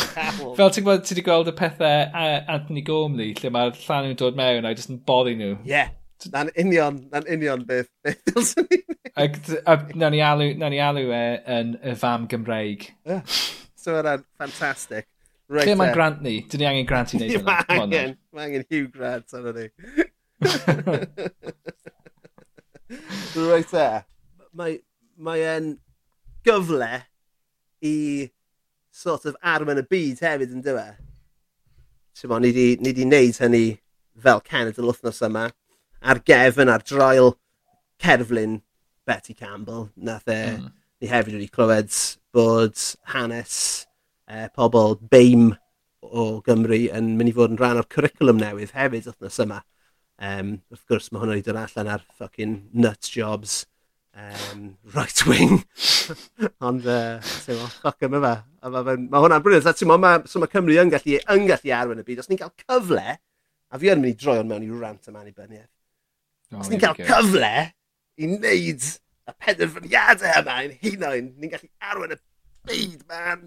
fel ti'n gweld, ti wedi gweld y pethau Anthony Gormley, lle mae'r llan nhw'n dod mewn a jyst yn boddi nhw. Ie, yeah. na'n union, na'n union beth. Ac nawn ni alw, nawn ni alw e yn y fam Gymreig. Yeah. So yna'n ffantastig. Right Lle mae'n grant ni? Dyn ni angen grant i wneud hwnna. Mae angen, mae angen Hugh Grant arno ni. right there. Mae, mae en gyfle i sort of arwen y byd hefyd yn dywe. Tyfo, ni di, ni di wneud hynny fel cenedl wythnos yma ar gefn ar droel cerflun Betty Campbell. Nath e, mm. ni hefyd wedi clywed bod hanes e, pobl beim o Gymru yn mynd i fod yn rhan o'r cwricwlwm newydd hefyd wythnos yma. Um, wrth gwrs mae hwnna wedi dod allan ar fucking nut jobs um, right wing. Ond, uh, ti'n mo, ffoc yma fe. A ma, fe, ma hwnna'n briliant. Ti'n mo, ma, so ma Cymru yn gallu, yn gallu arwen y byd. Os ni'n cael cyfle, a fi yn mynd i droi droion mewn i rant am annibyniaeth. Oh, Os ni'n cael go. cyfle i wneud y penderfyniadau yma yn hunain, ni'n gallu arwen y byd, man.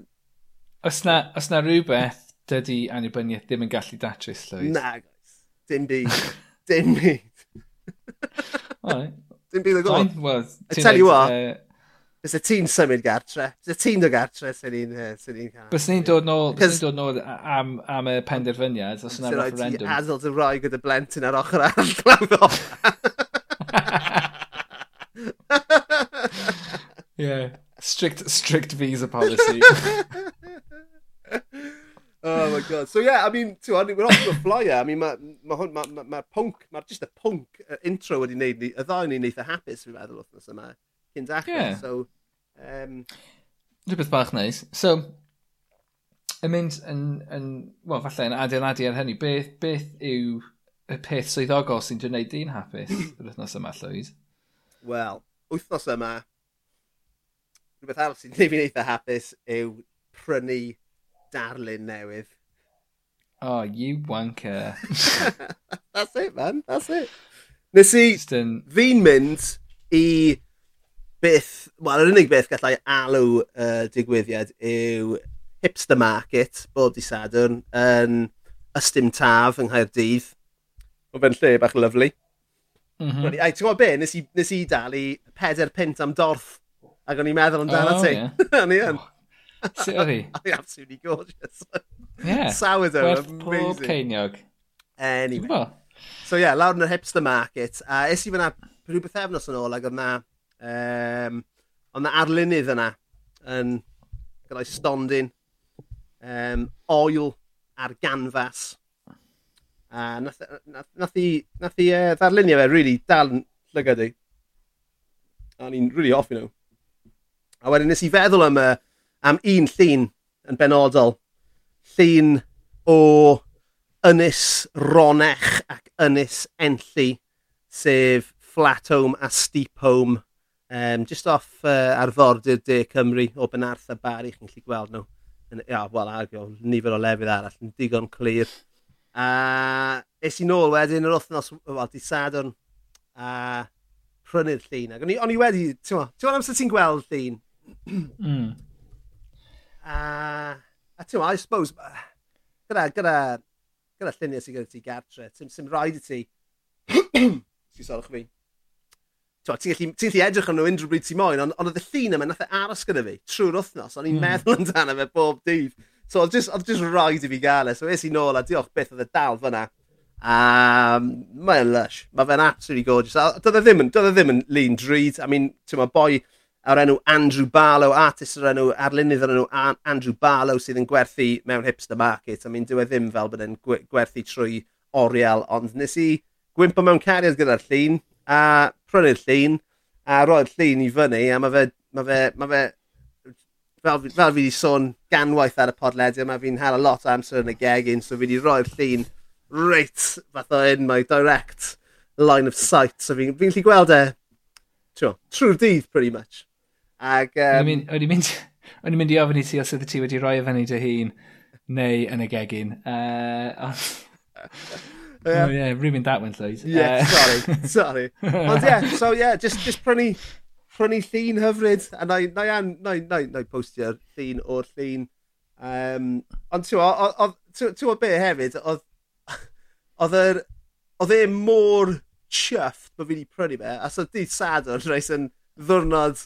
Os na, os na rhywbeth, dydy annibyniaeth ddim yn gallu datrys, Llywys? Na, dim byd. dim byd. All. Dim byd o yn Fine, Well, I tell you what, uh, Bys y ti'n symud gartre? Bys y ti'n dod gartre sy'n ni'n cael? Bys ni'n dod nôl, bys ni'n dod nôl am, am y penderfyniad, os yna referendum. Ti'n adl dy roi gyda blentyn ar ochr arall glaw Yeah, strict, strict visa policy. Oh my god. So yeah, I mean, ti'n we're off to a flyer. I mean, mae ma, ma, ma, ma pwnc, mae just y pwnc uh, intro wedi wneud ni, y ddau ni'n eitha hapus, fi'n meddwl, wrthnos yma, cyn dachau. Yeah. So, um... Rhywbeth bach neis. So, yn mynd yn, yn wel, falle yn adeiladu ar hynny, beth, beth yw y peth swyddogol sy'n dwi'n gwneud di'n hapus yr wythnos yma, Llywyd? Wel, wythnos yma, rhywbeth arall sy'n gwneud fi'n eitha hapus yw prynu darlun newydd. Oh, you wanker. That's it, man. That's it. Nes i, an... fi'n mynd i beth, wel, yr unig beth gallai alw uh, digwyddiad yw Hipster Market, bob di Sadwrn, yn Ystym Taf yng Nghaerdydd. O fe'n lle bach lyflu. Mm -hmm. Ai, ti'n gwybod be? Nes i, nes i dalu peder pint am dorth. Ac o'n i'n meddwl amdano oh, ti. Yeah. o'n i yn. Oh, Sorry. absolutely gorgeous. yeah. Sourdough, Gwerth amazing. pob ceiniog. Anyway. So yeah, lawr yn yr hipster market. A uh, es i fyna rhywbeth efnos yn ôl ac oedd na, um, oedd na arlunydd yna yn gyda'i stondin um, oil ar ganfas. A nath, nath, nath i, nath i uh, ddarlunio fe, really, dal yn llygad i. A ni'n really off, you know. A wedyn nes i feddwl am y uh, am un llun yn benodol. Llun o Ynys Ronech ac Ynys Enlli, sef Flat Home a Steep Home. Um, just off uh, arfordir De Cymru o Benarth a Bari, chi'n gallu gweld nhw. No. Ia, wel, argio, nifer o lefydd arall yn digon clir. A es i nôl wedyn yr wythnos, wel, di sadwn, a prynu'r llun. Ac o'n i wedi, ti'n meddwl, ti'n meddwl amser ti'n gweld llun? mm. A, a ti'n I suppose, gyda, gyda, gyda lluniau sydd gyda ti gartre, ti'n sim rhaid i ti, ti'n sorwch fi, ti'n gallu, ti gallu edrych yn nhw unrhyw bryd ti'n moyn, ond on oedd y llun yma nath e aros gyda fi trwy'r wythnos, o'n i'n mm. meddwl amdano fe bob dydd. So oedd just, oedd just rhaid i fi gael e, so es i nôl a diolch beth oedd y dal fyna. Um, mae'n lush, mae fe'n absolutely gorgeous. Doedd e ddim yn, doedd e ddim yn lean drud, I mean, ti'n ma boi, o'r enw Andrew Barlow, artist o'r enw, arlunydd o'r enw Andrew Barlow sydd yn gwerthu mewn hipster market. I mean, dyw e ddim fel bod e'n gwerthu trwy oriel, ond nes i gwympo mewn cariad gyda'r llun, a prynu'r llun, a roi'r llun i fyny, a mae fe, mae fe, mae fe, fel, fel fi wedi sôn ganwaith ar y podledio, mae fi'n hel a lot o amser yn y gegin, so fi wedi roi'r llun reit fath o un, mae direct line of sight, so fi'n fi, gallu gweld e trwy'r dydd pretty much. Ac... Um, o'n i'n mynd, mynd, mynd, mynd i ofyn i ti os ydy ti wedi rhoi fyny dy hun neu yn y gegin. Uh, Oh, yeah. Oh, yeah, ruined that one, Lloyd. Yeah, uh, sorry, sorry. Ond yeah, so yeah, just, just prynu, prynu llun hyfryd, a na i, na i, na i, na i, na i postio'r llun o'r llun. Um, ond ti'n oedd, ti'n oedd be hefyd, oedd, oedd yr, oedd e mor chuffed bod fi wedi prynu fe, a so dydd sadwr, reis yn ddwrnod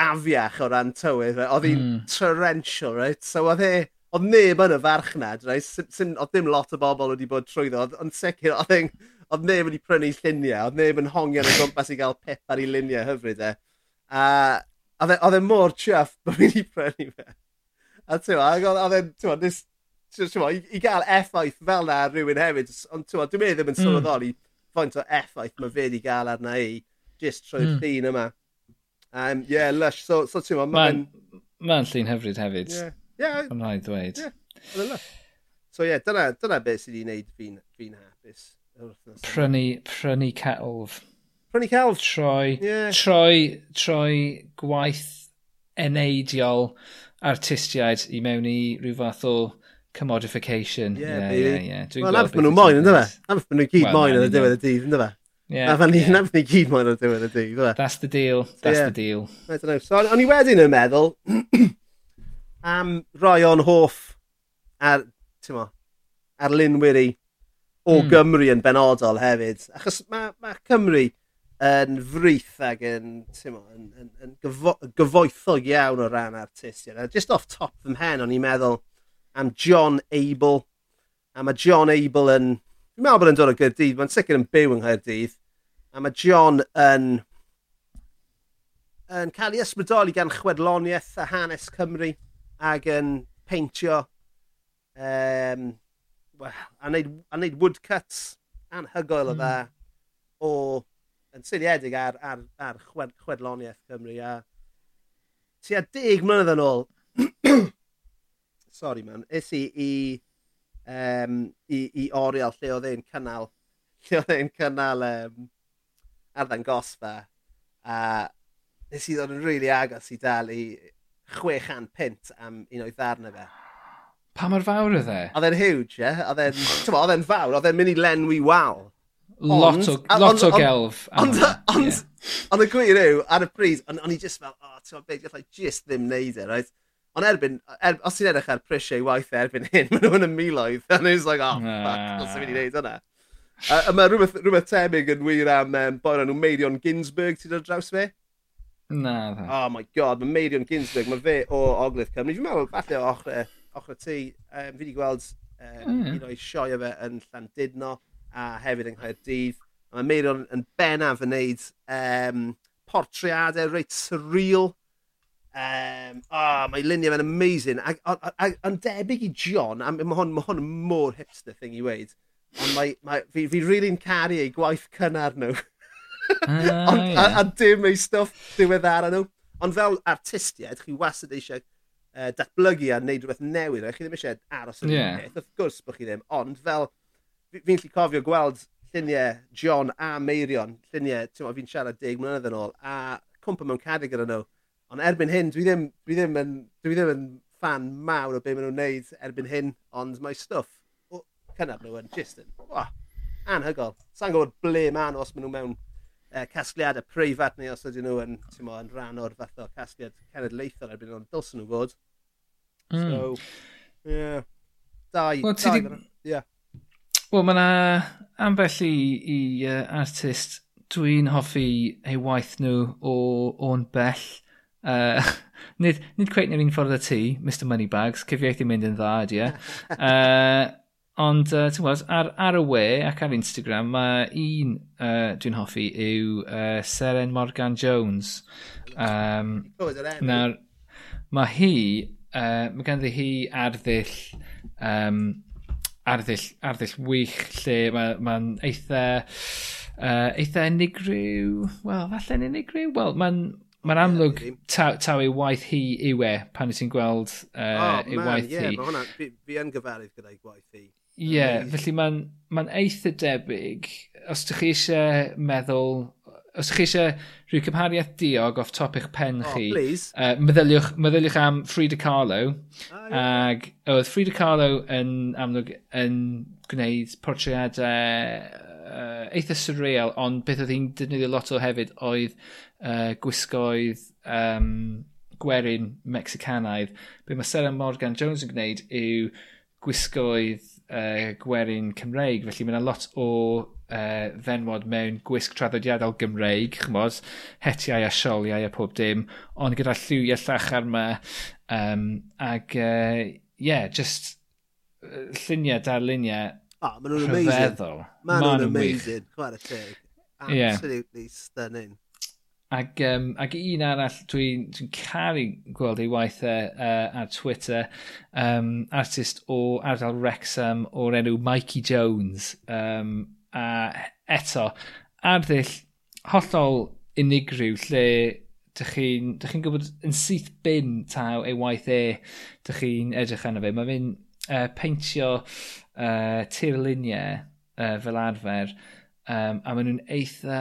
afiach o ran tywydd. Oedd hi'n mm. torrential, right? So oedd e... Oedd neb yn y farchnad, right? Oedd dim lot o bobl wedi bod trwyddo. Ond sicr, oedd e'n... Oedd neb wedi prynu lluniau. Oedd neb yn hongian y gwmpas i gael pip ar ei luniau hyfryd e. A oedd e, e mor chuff bod fi wedi prynu fe. A ti'n oedd e'n... E, I gael effaith fel na rhywun hefyd, ond ti'n dwi'n meddwl e ddim yn hmm. sylweddoli mm. faint o effaith mae fe wedi gael arna i, jyst trwy'r mm. llun yma. Um, yeah, lush. So, so ti'n ma... Mae'n ma llun hyfryd hefyd. Yeah. Yeah. Mae'n rhaid dweud. Yeah. E so yeah, dyna, dyna beth sydd wedi'i gwneud fi'n fi hapus. Prynu, prynu celf. Prynu celf? Troi, yeah. troi, troi gwaith eneidiol artistiaid i mewn i rhyw fath o commodification. Ie, yeah, ie, ie. Wel, abys maen nhw'n moyn, ynddo fe? Abys maen nhw'n gyd moyn yn y diwedd y dydd, ynddo fe? Yeah, a fan ni yeah. ni gyd mae'n ar diwedd y dydd. E? That's the deal. That's yeah. the deal. I don't know. So, o'n i wedyn yn meddwl am roi o'n hoff ar, ti'n mo, ar linwyr i o mm. Gymru yn benodol hefyd. Achos mae ma Cymru yn frith ac yn, mo, yn, yn, yn gyfo gyfoethog iawn o ran artistiaid. Just off top fy mhen, o'n i'n meddwl am John Abel. A mae John Abel yn Dwi'n meddwl bod yn dod o Gyrdydd, mae'n sicr yn byw yng Nghaerdydd. A mae John yn, yn cael ei ysbrydoli gan chwedloniaeth a hanes Cymru ac yn peintio um, well, a, wneud, a wneud woodcuts anhygoel o hmm. dda mm. o yn syniedig ar, ar, ar chwed, chwedloniaeth Cymru a tua deg mlynedd yn ôl sorry man, is i i um, i, i oriel lle oedd e'n cynnal lle oedd e'n cynnal um, ardan gosfa e, a nes i ddod yn rili really agos i dal i 600 pint am un o'i ddarna fe. Pa mor fawr oedd e? Oedd e'n huge, ie? Yeah? Oedd e'n fawr, oedd e'n mynd i lenwi wal. Lot o, lot o gelf. Ond y gwir yw, ar y bryd, o'n i just fel, oh, ti'n meddwl, beth, gallai just ddim neud e, right? Ond erbyn, er, os ti'n edrych ar prisiau waith erbyn hyn, maen nhw'n y miloedd. And it's like, oh, fuck, os i'n mynd i wneud hwnna. A, mae rhywbeth, rhywbeth tebyg yn wir am um, boer nhw Meirion Ginsberg, ti'n dod draws fe? Na, dda. Oh my god, mae Meirion Ginsberg, mae fe o Ogledd Cymru. Fi'n meddwl, falle ochr ochre, ochre ti, um, fi wedi gweld um, mm. un o'i sioe fe yn Llandudno a hefyd yng Nghaerdydd. Mae Meirion yn bennaf yn neud um, portreadau reit surreal Um, oh, mae luniau fe'n amazing. Yn debyg i John, a mae hon, ma hon mor hipster thing i weid, ond mae, mae, fi, fi really'n caru ei gwaith cynnar nhw. ond, yeah. a, a dim ei stwff diweddara nhw. Ond fel artistiaid, chi wastad eisiau uh, datblygu a wneud rhywbeth newydd. Chi ddim eisiau aros yn yeah. peth, wrth gwrs bod chi ddim. Ond fel, fi'n lli cofio gweld lluniau John a Meirion, lluniau, ti'n fi'n siarad deg mlynedd yn ôl, a cwmpa mewn cadig gyda nhw. Ond erbyn hyn, dwi ddim, dwi ddim, yn, dwi ddim yn fan mawr o be maen nhw'n neud erbyn hyn, ond mae stwff cynnar nhw yn just yn oh, anhygol. Sa'n gwybod ble maen nhw os maen nhw mewn e, uh, casgliadau preifat neu os ydyn nhw yn, mo, yn rhan o'r fath o casgliad cenedlaethol erbyn nhw'n dylsyn nhw fod. Mm. So, yeah. Dau, well, dau, di... yeah. Wel, mae yna ambell i, i uh, artist dwi'n hoffi eu waith nhw o, o'n bell. Uh, nid, nid cweit ni'r un ffordd y ti, Mr Moneybags, cyfieithu mynd yn dda ydy e. uh, ond, uh, ti'n gwybod, ar, ar y we ac ar Instagram, mae un uh, dwi'n hoffi yw uh, Seren Morgan Jones. Um, nawr, mae hi, uh, mae ganddi hi arddill, um, arddill, arddill wych lle mae'n ma eitha, uh, eitha unigryw, wel, falle'n unigryw, wel, mae'n Mae'n amlwg taw, taw ei waith hi yw e pan wyt ti'n gweld uh, oh, ei waith yeah, hi. O, man, ie, fi yn gyfarwydd gyda'i gwaith hi. Ie, yeah, felly mae'n ma eitha debyg. Os ydych chi eisiau meddwl... Os ydych chi eisiau rhyw cymhariaeth diog off top eich pen oh, chi... Oh, please. Uh, meddyliwch, meddyliwch am Frida Kahlo. Ah, yeah. Ag oedd Frida Kahlo yn amlwg yn gwneud portreadau uh, eitha surreal, ond beth oedd hi'n defnyddio lot o hefyd oedd uh, gwisgoedd um, gwerin Mexicanaidd. Be mae Sarah Morgan Jones yn gwneud yw gwisgoedd uh, gwerin Cymreig, felly mae yna lot o uh, fenwod mewn gwisg traddodiadol Gymreig, chymod, hetiau a sioliau a pob dim, ond gyda lliwiau llachar yma, um, ac, uh, yeah, just lluniau dar luniau Oh, maen nhw'n amazing. Maen nhw'n amazing. Chwer y teg. Absolutely yeah. stunning. Ag, um, ag un arall dwi'n dwi, dwi caru gweld ei waithau uh, ar Twitter, um, artist o ardal Wrexham o'r enw Mikey Jones. Um, a eto, arddull hollol unigryw lle dych chi'n chi gwybod yn syth bin taw ei waith e, dych chi'n edrych arno fe. Mae fe'n uh, peintio uh, tirluniau uh, fel arfer, um, a maen nhw'n eitha...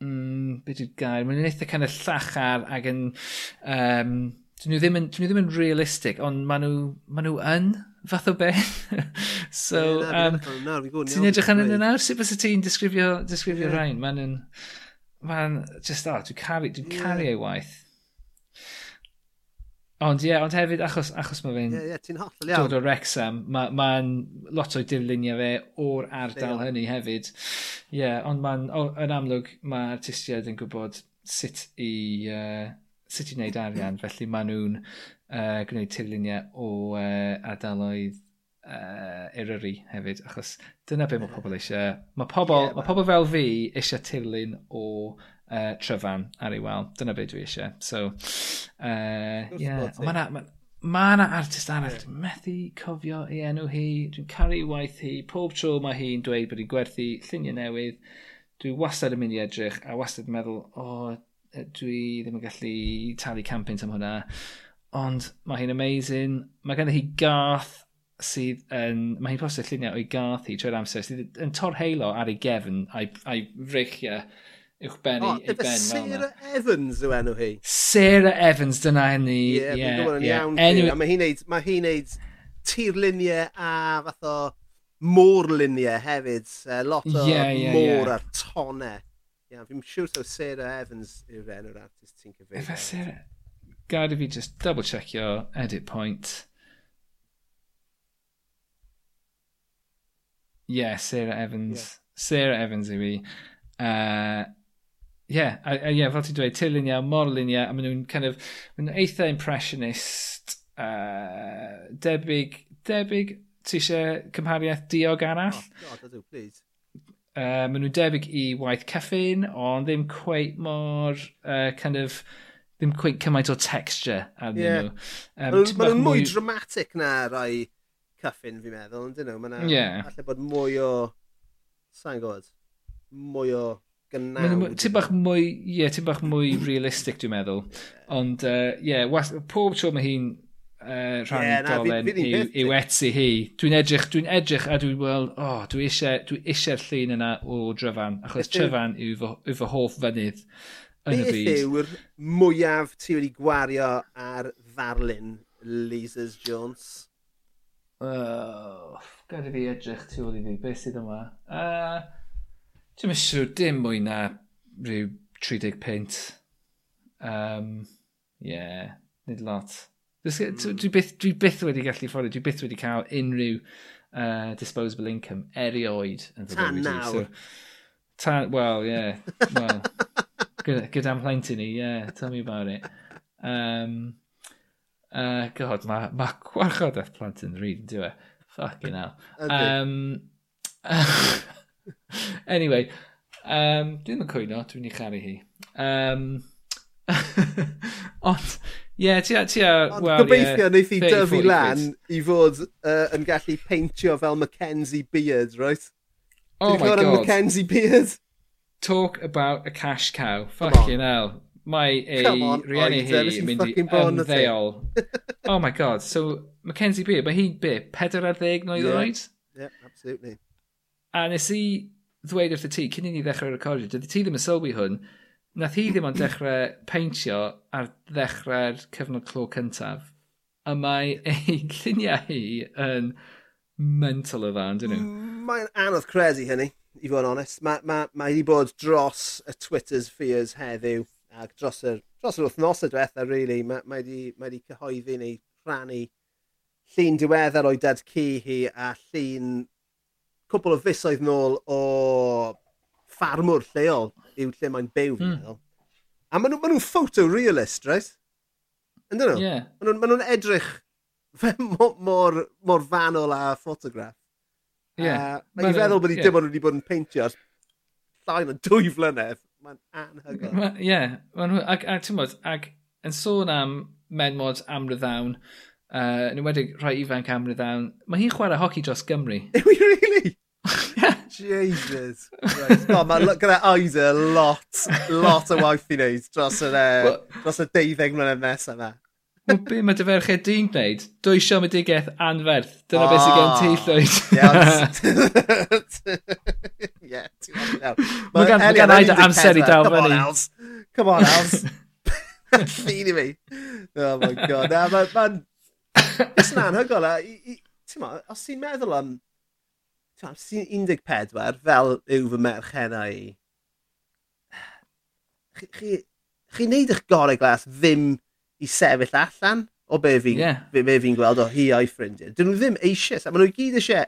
Mm, beth yw'r gair? Maen nhw'n eitha kind of llachar ac yn... Um, dyn nhw ddim yn, dyn nhw ddim yn realistic, ond maen nhw, maen nhw yn fath o beth. so, um, ti'n edrych yn yna nawr? Sut bys ti'n disgrifio, disgrifio yeah. rhain? Maen nhw'n... Maen just, oh, dwi'n caru, dwi'n yeah. caru ei waith. Ond ie, yeah, ond hefyd achos, achos mae fe'n... Ie, yeah, yeah, ti'n hollol iawn. ...dod o Wrexham, mae'n ma, lot o'i dirluniau fe o'r ardal Leon. hynny hefyd. Ie, yeah, ond mae'n, yn amlwg, mae artistiaid yn gwybod sut i, uh, sut i wneud arian, mm. felly maen nhw'n uh, gwneud tirluniau o uh, ardaloedd uh, Eryri hefyd, achos dyna be mae pobl eisiau. Mae pobl, yeah, ma pobl fel fi eisiau tirlun o uh, tryfan ar ei wal. Dyna beth dwi eisiau. So, uh, yeah. Mae yna ma, ma artist arall. Yeah. Dwi'n methu cofio ei enw hi. Dwi'n caru waith hi. Pob tro mae hi'n dweud bod hi'n gwerthu lluniau newydd. Dwi wastad yn mynd i edrych a wastad yn meddwl, o, oh, dwi ddim yn gallu talu campynt am hwnna. Ond mae hi'n amazing. Mae gennych hi gath sydd yn... Mae hi'n postio lluniau o'i gath hi trwy'r amser sydd yn torheilo ar ei gefn a'i, ai, ai uwchbenni oh, i ben. Sarah Evans yw enw hi. Sarah Evans, dyna hynny. Ie, yeah, yeah, yeah. iawn. Anyway. Mae hi'n neud, mae hi neud tirluniau a fath o môrluniau hefyd. Uh, lot o yeah, yeah, môr yeah. ar tonau. Iawn, fi'n siŵr sure, so Sarah Evans yw'r enw'r artist ti'n cyfeirio. Efe Sarah... Gad i fi just double checkio edit point. Yeah, Sarah Evans. Yeah. Sarah Evans yw i. Uh, yeah, a, a, yeah, fel ti'n dweud, tirluniau, mor luniau, a maen nhw'n kind of, maen nhw'n eitha impressionist, uh, debyg, debyg, ti eisiau cymhariaeth diog arall? Oh, God, ydw, please. Uh, maen nhw'n debyg i waith cyffin, ond ddim cweit mor, uh, kind of, ddim cweit cymaint o texture arnyn yeah. nhw. Um, maen nhw'n mwy dramatic na rai cyffin, fi'n meddwl, ond dyn nhw, maen nhw'n yeah. allai bod mwy o, sa'n gwybod, mwy o gynnawd. Ti'n bach mwy, ie, yeah, ti'n bach mwy realistic dwi'n meddwl. Ond, ie, uh, yeah, pob tro mae hi'n uh, rhan yeah, dolen yw, etsi hi. Dwi'n edrych, dwi'n edrych a dwi'n gweld, oh, dwi eisiau, dwi eisiau'r llun yna o Dryfan, achos tryfan yw fy, yw fy hoff fynydd yn y byd. Beth yw'r mwyaf ti wedi gwario ar ddarlun Lizers Jones? Oh, gada fi edrych tu ôl i fi, beth sydd yma? Uh, Dwi'n siŵr dim mwy na rhyw 30 pint. Um, yeah, nid lot. Dwi, dwi, byth, dwi byth wedi gallu fforddio, dwi byth wedi cael unrhyw uh, disposable income erioed yn fy bywyd. So, well, yeah, well, gyda'm plentyn ni, yeah, tell me about it. Um, uh, God, mae ma gwarchod plant yn ryd, dwi'n e? Fucking hell. Um, anyway, um, dwi ddim yn cwyno, dwi'n ei charu hi. Um, ond, ie, ti a, ti a, wel, Gobeithio yeah, wneud i dyfu lan i fod uh, yn gallu peintio fel Mackenzie Beard, right? Oh Did my god. Mackenzie Beard? Talk about a cash cow. Fucking hell. Mae ei rieni hi e? yn mynd i ymddeol. oh my god, so Mackenzie Beard, mae hi'n be, 40 no yeah. oed? Yeah, absolutely. A nes i ddweud wrth y ti, cyn i ni ddechrau recordio, dydy ti ddim yn sylwi hwn, nath hi ddim ond dechrau peintio ar ddechrau'r cyfnod clo cyntaf. A mae ei lluniau hi yn mental o dda, dyn nhw? Mm, mae'n anodd credu hynny, i fod yn onest. Mae ma, ma wedi bod dros y Twitter's fears heddiw, ac dros yr, dros yr wythnosau diwetha, really. Mae wedi ma, wedi ma cyhoeddi neu rhannu llun diweddar o'i dad ci hi a llun cwbl o fusoedd nôl o ffarmwr lleol yw lle mae'n byw fi'n mm. meddwl. A maen nhw'n ma nhw photorealist, reis? Right? Ydyn nhw? Ie. Maen nhw'n ma nhw edrych mor, mor, mor fanol a ffotograff. Yeah. Uh, mae'n feddwl bod i yeah. dim ond wedi bod yn peintio ar llai na dwy flynedd. Mae'n anhygoel. Ie. Ma, yeah. Ma, ac, ac, ac, yn sôn am menmod amryddawn, uh, yn ymwedig rhai ifanc amryddawn, mae hi'n chwarae hoci dros Gymru. Yw i really? Jesus. Right. God, mae gyda Isa e lot, lot o waith i wneud dros y, e, well, dros y deuddeg mlynedd nesaf yma. Wel, be mae dy ferched di'n gwneud? Dwy siomedigaeth anferth. Dyna oh, beth sy'n gen ti, Llwyd. Ie, ti'n gwybod. Mae gan, gan Aida amser i dal fyny. Come on, Els. Come on, Els. Llun i mi. Oh my god. Mae'n ma, ma Ys'n anhygoel. Os ti'n meddwl am... Os ti'n 14 fel yw fy merchenau i, chi'n chi, chi neud eich gorau glas ddim i sefyll allan o be fi'n yeah. be, be fi gweld o hi a'i ffrindiau. Dyn nhw ddim eisiau, a maen nhw gyd eisiau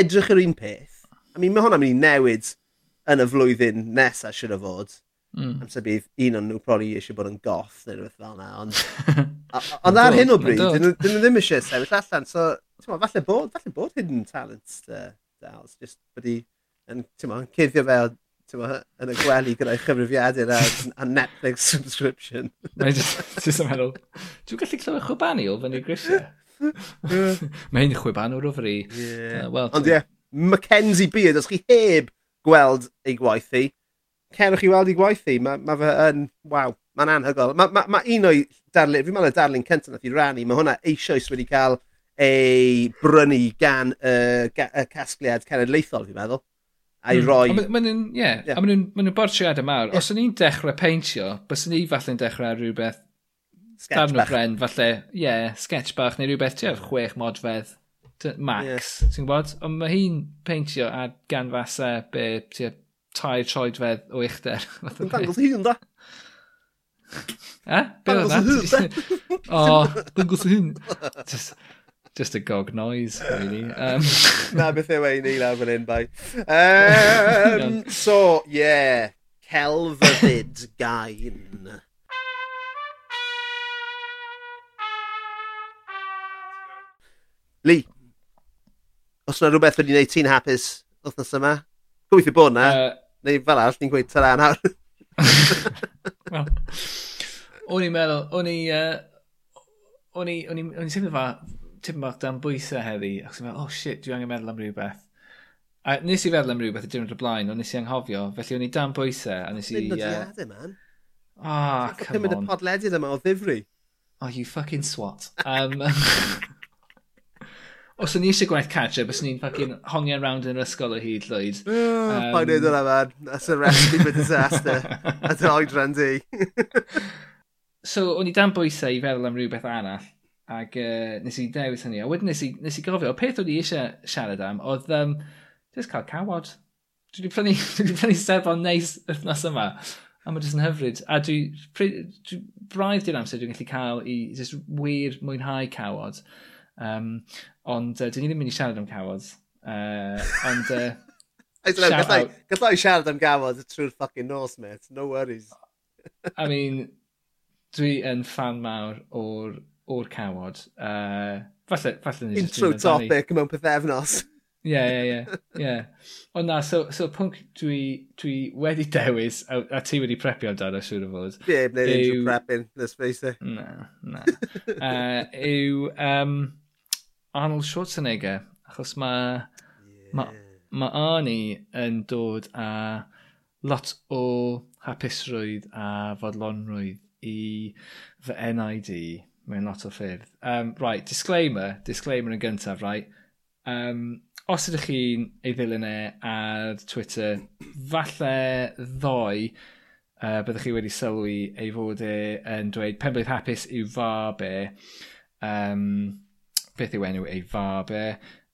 edrych yr un peth. I mean, mae hwnna'n mynd i newid yn y flwyddyn nesaf, siwr o fod. Mm. Amser bydd un o'n nhw probably eisiau bod yn goth neu rhywbeth fel yna. Ond, ond ar hyn o bryd, dyn nhw ddim eisiau sefyll allan. So, ma, falle bod, falle bod hidden talent uh, Dals, just wedi yn, ma, yn cuddio fe ma, yn y gwely gyda'i chyfrifiadur a, a Netflix subscription. Mae'n just yn meddwl, dwi'n gallu clywed chwbani o fyny grisiau. Mae hyn chwiban o'r ofri. Yeah. Uh, well, Ond ie, Mackenzie Beard, os chi heb gweld ei gwaith hi, cerwch i weld ei gwaith hi. Mae ma fe yn, waw, mae'n anhygol. Mae ma, ma un o'i darlun, fi'n meddwl y darlun cyntaf nath i rannu, mae hwnna eisoes wedi cael ei brynu gan y uh, uh, casgliad cenedlaethol, fi'n meddwl. A'i mm. roi... Ie, maen nhw'n yeah, yeah. ma bortriadau mawr. Yeah. Os o'n i'n dechrau peintio, bys o'n i falle'n dechrau rhywbeth darn o bren, falle, ie, yeah, sketch bach neu rhywbeth, ti'n chwech modfedd max, yeah. ti'n gwybod? Ond mae hi'n peintio ar ganfasau be, ti'n tair troedfedd o uchder. Yn dangos hun, da? E? Be oedd na? O, dangos hun. Just, just a gog noise, really. Um... na, beth yw ei ni lawr fan hyn, bai. Um, so, yeah. Celfyddyd gain. Lee, os yna rhywbeth wedi gwneud ti'n hapus wythnos yma? Gobeithio bod na. Uh, neu fel arall ni'n gweud tyra nawr. well, o'n i'n meddwl, o'n i, uh, o'n i, o'n i, o'n i'n teimlo fa, tipyn bach dan bwysau heddi, ac o'n meddwl, oh shit, dwi angen meddwl am rhywbeth. A nes i feddwl am rhywbeth y diwrnod o blaen, ond nes i anghofio, felly o'n i dan bwysau, a nes i... Nid o diadau, man. Ah, oh, come on. Pymyd y podledydd yma o ddifri. Oh, you fucking swat. Um, os o'n i eisiau gwaith catch-up, os ni'n ffacin hongian round yn yr ysgol o hyd, Lloyd. Oh, um... neud hwnna, man. That's a recipe for disaster. A an oedran di. so, o'n i dan bwysau i feddwl am rhywbeth arall, ac uh, nes i dewis hynny. A wedyn nes i, nes i gofio, o peth o'n i eisiau siarad am, oedd um, just cael cawod. Dwi wedi prynu, dwi wedi prynu sebon neis wythnos yma. A mae jyst yn hyfryd. A dwi, dwi braidd di'r amser dwi'n gallu cael i just wir mwynhau cawod. Um, Ond uh, dyn ni ddim mynd i siarad am cawod. Uh, ond... Uh, Gallai out... siarad am gawod trwy'r fucking nos, mate. No worries. I mean, dwi yn fan mawr o'r, or cawod. Uh, falle, falle nes Intro topic mewn pethefnos. Ie, ie, ie. Ond na, so, so pwnc dwi, dwi wedi dewis, a, a ti wedi prepio amdano, siŵr o fod. Ie, yeah, wneud yw... intro prepping, let's face it. Na, na. uh, yw, um, Arnold Schwarzenegger, achos mae yeah. ma, ma Arnie yn dod â lot o hapusrwydd a fodlonrwydd i fy NID mewn lot o ffyrdd. Um, right, disclaimer, disclaimer yn gyntaf, right. Um, os ydych chi'n ei ddilyn e ar Twitter, falle ddoe uh, byddwch chi wedi sylwi ei fod e yn dweud pen blwydd hapus yw fa be. Um, beth yw enw ei fab e.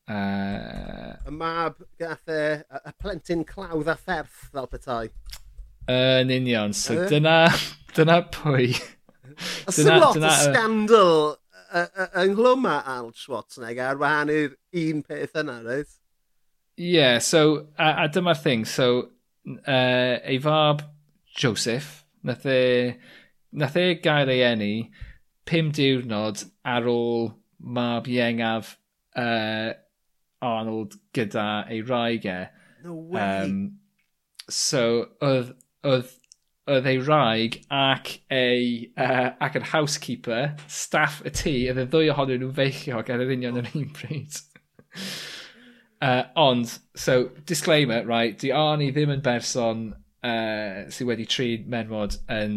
Uh, y mab gath e, y plentyn clawdd a fferth fel petai. Uh, yn union, so uh. dyna, dyna pwy. Oes sy'n lot dyna, o scandal yng nghlwm a Arnold Schwarzenegger ar wahan i'r un peth yna, reit? Ie, yeah, so, a, a dyma'r thing, so, uh, ei fab Joseph, nath e, nath e gael ei eni pum diwrnod ar ôl mab iengaf uh, Arnold gyda ei wraig e. No way! Um, so, oedd, oedd, oedd ei wraig ac ei, uh, ac yr housekeeper, staff y tŷ, oedd y ddwy ohonyn nhw'n feichiog ar yr union oh. yr un pryd. uh, ond, so, disclaimer, right, di Arnie ddim yn berson uh, sydd wedi trin menwod yn,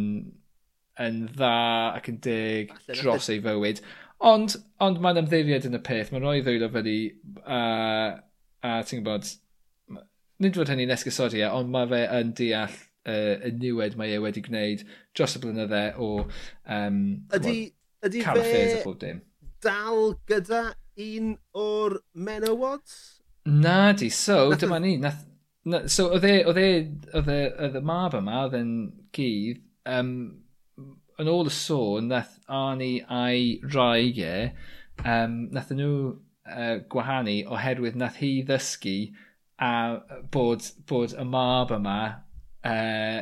yn dda ac yn dig e dros ei fywyd. Ond, ond mae'n ymddiried yn y peth. Mae'n rhoi ddwylo fyny a, a ti'n gwybod, nid fod hynny'n esgysodi e, ond mae fe yn deall uh, y niwed mae e wedi gwneud dros y blynydde o um, ydy, what, ydy calaffirs a bob dim. dal gyda un o'r menywod? Na di, so dyma ni. Nath, na, so oedd e, oedd e, oedd y mab yma, oedd e'n gydd, um, yn ôl y sôn, nath Arnie a'i rhaeg e, um, nath nhw uh, gwahanu oherwydd nath hi ddysgu a bod, bod y mab yma, uh,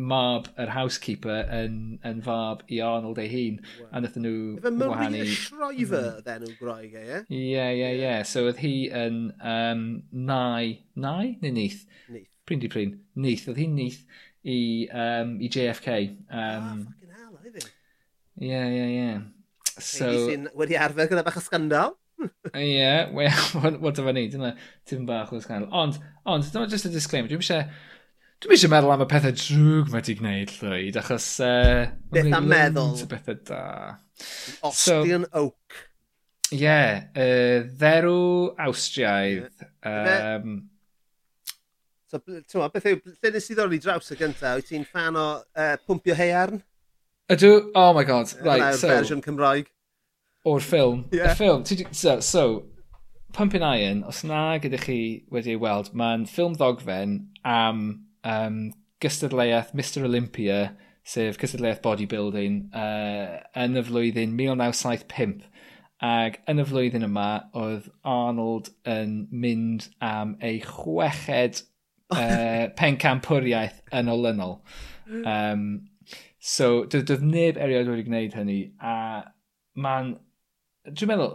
mab yr housekeeper yn, yn fab i Arnold ei hun. Wow. A nath nhw Efo wahanu... Efo Maria Shriver mm. then yn gwraeg e, ie? Ie, ie, ie. So oedd hi yn um, nai, nai neu nith? Nith. Pryn di pryn. Nith. Oedd hi'n nith i, um, i JFK. Um, oh, Ie, ie, ie. So... Sy'n wedi arfer gyda bach o scandal. Hmm. Ie, yeah, wel, what dyfa ni, dyna tim bach o scandal. Ond, ond, dyma just a disclaimer, dwi'n eisiau... Dwi'n eisiau meddwl am y pethau drwg mae di gwneud llwyd, achos... Uh, Beth am meddwl. Y Bethau da. Austrian so, Oak. Ie, yeah, uh, dderw Awstriaidd. Yeah. Um, so, ti'n beth yw, lle nes i ddod i draws y gyntaf? Wyt ti'n fan o uh, pwmpio heiarn? Ydw, oh my god, right, Yna'r so... fersiwn Cymraeg. O'r ffilm. Yeah. Y ffilm, so, so, Pumping Iron, os na gyda chi wedi ei weld, mae'n ffilm ddogfen am um, gystadleuaeth Mr Olympia, sef cystadleuaeth bodybuilding, uh, yn y flwyddyn 1975. Ac yn y flwyddyn yma, oedd Arnold yn mynd am ei chweched uh, pencampwriaeth yn olynol. Um, So doedd doedd neb erioed wedi gwneud hynny a mae'n, dwi'n meddwl,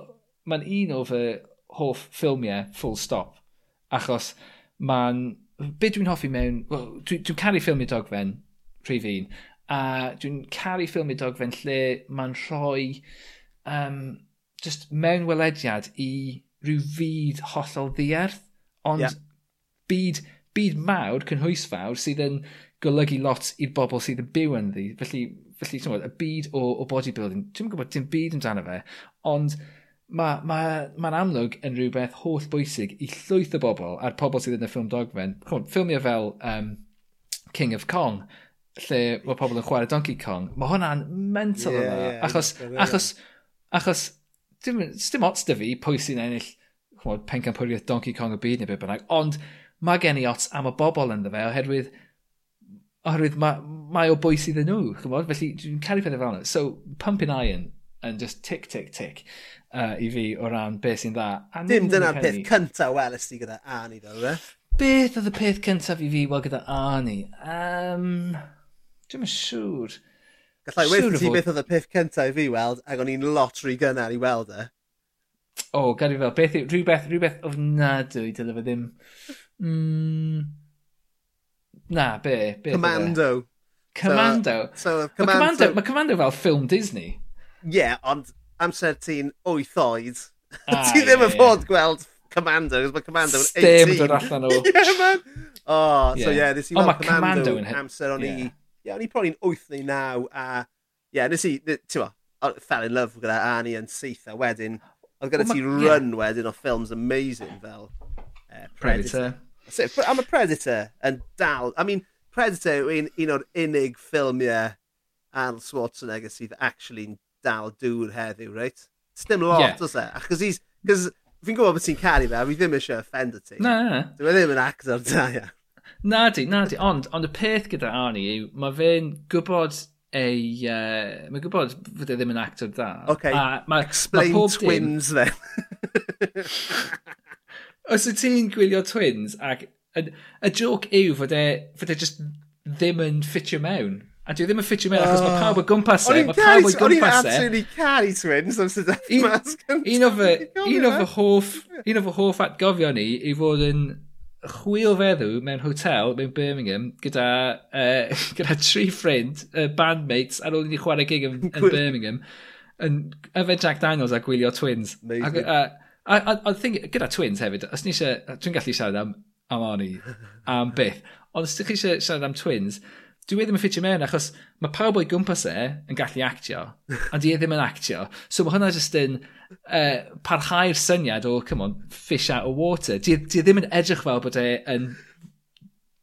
mae'n un o fy hoff ffilmiau full stop achos mae'n, be dwi'n hoffi mewn, well, dwi'n dwi caru ffilmiau dogfen prif un a dwi'n caru ffilmiau dogfen lle mae'n rhoi um, just mewn welediad i rhyw fyd hollol ddiarth ond yeah. byd byd mawr cynhwysfawr sydd yn golygu lot i'r bobl sydd yn byw yn ddi. Felly, felly t'mod, y byd o, o bodybuilding, dwi'n gwybod dim byd amdano fe, ond ma' ma' amlwg yn rhywbeth holl bwysig i llwyth o bobl a'r pobl sydd yn y ffilm dogfen. Ffilmio fel um, King of Kong, lle mae pobl yn chwarae Donkey Kong, mae hwnna'n mental yeah, yma. Yeah, achos, achos, achos, achos, dim, dim ots da fi pwy sy'n ennill pencampwriaeth Donkey Kong y byd neu beth bynnag, ond mae gen i ots am y bobl ynddo fe oherwydd oherwydd mae, mae o bwys iddyn nhw, chymod? Felly dwi'n caru pethau fel yna. So, Pumping Iron yn just tick, tick, tick uh, i fi o ran beth sy'n dda. A Dim dyna'r peth cyntaf welys ti gyda Arnie, do, fe? Eh? Beth oedd y peth cyntaf i fi weld gyda Arnie? Um, Dwi'n yn siŵr. Gallai weithio ti beth oedd y peth cyntaf i fi weld, ac o'n i'n lot rhy gynnar i weld e. O, oh, gad i fel, beth, rhywbeth, rhywbeth ofnadwy, dylai fe ddim Mm, na, be? be e? Commando. Commando. So, so Commando. Mae Commando, ma Commando fel ffilm Disney. Ie, yeah, ond amser ti'n wyth oed, ah, ti ddim yn yeah, fod yeah. gweld Commando, cos mae Commando yn 18. Stem dod allan o. yeah, man. Oh, yeah. so yeah, nes i weld oh, Commando, Commando amser o'n yeah. i... Ie, yeah, o'n i probably 8 neu 9, a... Ie, yeah, nes i, ti'n fell in love gyda Annie yn syth a wedyn, oedd gyda ti run yeah. wedyn o ffilms amazing fel uh, Predator. Predator am y Predator yn dal... I mean, Predator yw un, un o'r unig ffilmiau Arnold Schwarzenegger sydd actually'n dal dŵr heddiw, reit? Stim lot, yeah. oes e? Achos he's... Cos fi'n gwybod bod ti'n caru fe, a fi ddim eisiau offender ti. Na, na. Dwi'n e ddim yn actor da, ia. E. Na di, na di. Ond, ond y peth gyda Arnie yw, mae fe'n gwybod ei... Uh, mae'n gwybod fod e ddim yn actor da. OK, a, ma, explain ma twins then. os wyt ti'n gwylio Twins ac y joc yw fod e, fod e just ddim yn ffitio mewn. A dwi e ddim yn ffitio mewn, achos mae pawb o gwmpas e. Mae pawb o gwmpas e. O'n i'n e. absolutely caru twins am sydd eich mask. Un o fy, un o fy hoff, un o fy hoff atgofio ni i fod yn chwil feddw mewn hotel mewn Birmingham gyda, uh, gyda tri ffrind, uh, bandmates, ar ôl i ni chwarae gig yn, yn Birmingham. Yn yfed Jack Daniels a gwylio twins. Amazing. Ac, uh, A, a, a thing, gyda twins hefyd, os ni eisiau, dwi'n gallu siarad am, am Arnie, am byth, ond os ydych chi eisiau siarad am twins, dwi ddim yn ffitio mewn achos mae pawb o'i gwmpas e yn gallu actio, ond di e ddim yn actio. So mae hwnna jyst yn uh, parhau'r syniad o, come on, fish out of water. Di, di e ddim yn edrych fel bod e yn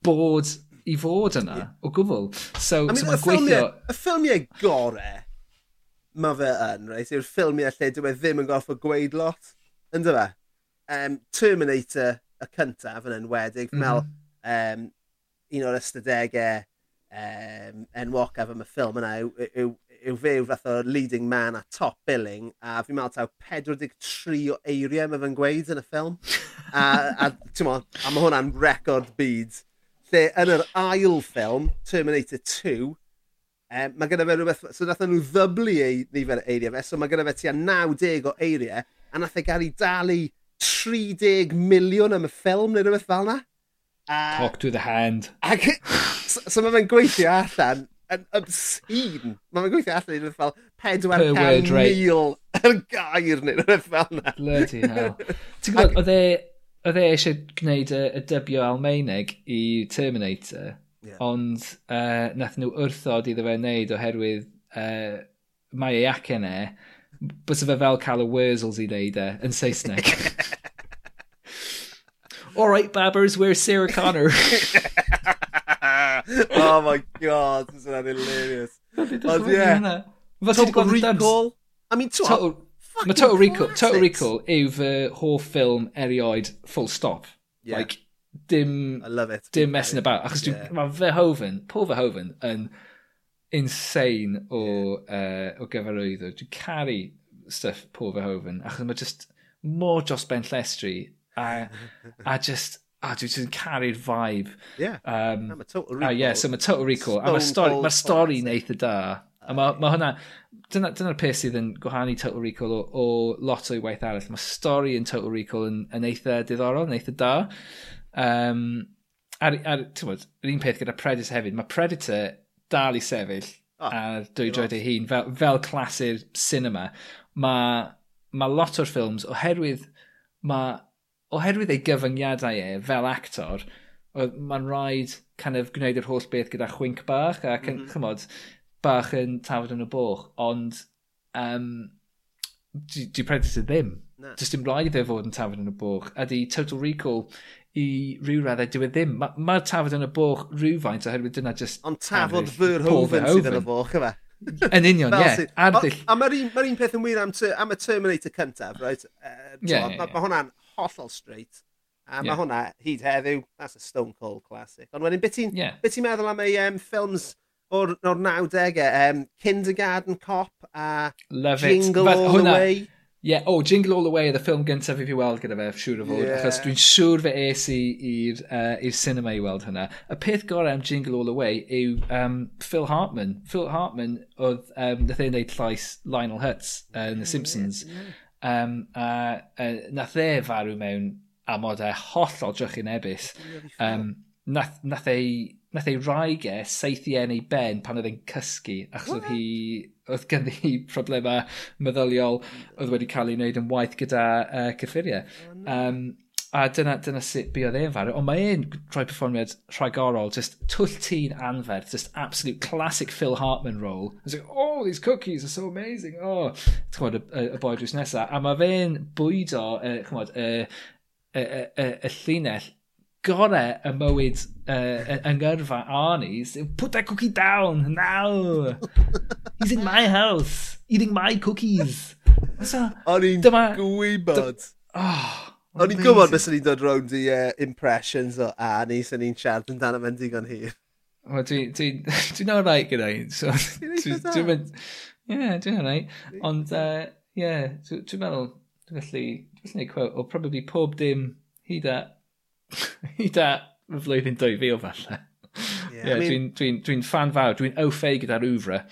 bod i fod yna, o gwbl. So, I mean, so mae'n gweithio... Y ffilmiau gore, mae fe yn, right? Yw'r ffilmiau lle dwi e ddim yn gorfod gweud lot. Ynddo fe? Um, Terminator y cyntaf yn enwedig, mm -hmm. fel um, un o'r ystadegau um, enwocaf am y ffilm yna yw, yw, yw fe yw fath o leading man a top billing a fi'n meddwl taw 43 o eiriau mae fe'n gweud yn y ffilm a, a, mo, a mae hwnna'n record byd lle yn yr ail ffilm Terminator 2 um, eh, mae gyda fe rhywbeth so nath nhw ddyblu ei nifer o eiriau fe so mae gyda fe tua 90 o eiriau a nath e gael ei dalu 30 miliwn am y ffilm neu rhywbeth fel yna. A, Talk to the hand. Ac, so, so mae fe'n gweithio allan yn obscene. Mae fe'n gweithio allan i'n fel 400,000 yn gair neu rhywbeth fel yna. Bloody hell. Ti'n gwybod, oedd e... Oedd e eisiau gwneud y, y dybio Almeineg i Terminator, yeah. ond uh, nath nhw wrthod iddo fe wneud oherwydd uh, mae ei acen e, bys fe fel cael y Wurzels i wneud e yn Saesneg. All right, Babbers, we're Sarah Connor. oh my god, this is hilarious. Ond ie. Total Recall? I mean, to... Total, mae Total Recall, Total Recall yw fy hoff ffilm erioed full stop. Yeah. Like, dim... I love it. Dim messing about. Achos yeah. mae Verhoeven, Paul Verhoeven, yn... Um, insane o, yeah. uh, o gyfarwyddo. Dwi'n caru stuff Paul Verhoeven, achos mae just mor dros ben llestri, a, a just, a dwi'n just caru'r vibe. Yeah, um, no, mae Total Recall. A yeah, so mae Total Recall, Stone a mae'r stori, ma stori neith y da. A mae ma hwnna, dyna'r dyna peth sydd yn gwahanu Total Recall o, o lot o'i waith arall. Mae stori yn Total Recall yn, yn eitha diddorol, yn eitha da. Um, ar, ar, ti'n bod, yr un peth gyda Predator hefyd, mae Predator dal i sefyll oh, ar dwy droed ei hun fel, fel clasur cinema. Mae ma lot o'r ffilms oherwydd mae oherwydd ei gyfyngiadau e fel actor, mae'n rhaid kind of gwneud yr holl beth gyda chwink bach ac yn mm -hmm. chymod, bach yn tafod yn y boch, ond um, di, di Predator ddim. Na. Just dim rhaid iddo fod yn tafod yn y boch. A di Total Recall i rhyw raddau dyw e ddim. Mae'r ma, tafod yn y boch rhywfaint oherwydd dyna just... Ond tafod fyr hofen sydd yn y boch, yma. yn union, ie. Yeah, arddull. A, a mae'r un, ma un peth yn wir am, te, am y Terminator cyntaf, right? Uh, yeah, yeah, mae ma hwnna'n hollol straight. A yeah. mae hwnna hyd heddiw, that's a Stone Cold classic. Ond wedyn, beth ti'n yeah. ti meddwl am ei um, ffilms o'r, or 90au, um, Kindergarten Cop a Love Jingle it. All The Way? Ie, yeah, o, oh, Jingle All The Way y ffilm gyntaf i fi weld gyda fe, siŵr o fod, yeah. achos dwi'n siŵr fe es i i'r uh, cinema i weld hynna. Y peth gorau am Jingle All The Way yw um, Phil Hartman. Phil Hartman oedd, um, nath ei wneud llais Lionel Hutz uh, yn The Simpsons. Um, a uh, nath e farw mewn amodau e hollol drychyn ebys. Um, nath, nath ei nath ei raig e seithi e'n ei ben pan oedd e'n cysgu, achos oedd hi oedd ganddi problemau meddyliol oedd wedi cael ei wneud yn waith gyda uh, cyffuriau. Um, a dyna, dyna sut bu oedd e'n farw. Ond mae e'n rhoi perfformiad rhagorol, just twll tîn anferth, just absolute classic Phil Hartman role. It's like, oh, these cookies are so amazing, oh. Ti'n gwybod, y, y boi drws nesaf. A mae fe'n bwydo, uh, chymod, y, y, y, y, y llinell gorau y mywyd uh, yng ngyrfa Arnie's, put that cookie down now. He's in my house, eating my cookies. So, O'n i'n gwybod. Oh, O'n i'n gwybod beth sy'n i'n dod rownd i uh, impressions o Arnie, sy'n ni'n siarad yn dan am digon hir. Wel, dwi'n dwi, dwi o'r right gyda un, so... Dwi'n mynd... Ie, dwi'n o'r rhaid. Ond, ie, dwi'n meddwl, dwi'n gallu... Dwi'n gallu gwneud quote, o probably pob dim hyd at hyd a flwyddyn 2000 falle. Yeah, yeah, I mean, dwi'n dwi dwi, fan fawr, dwi'n au ffei gyda'r wfra.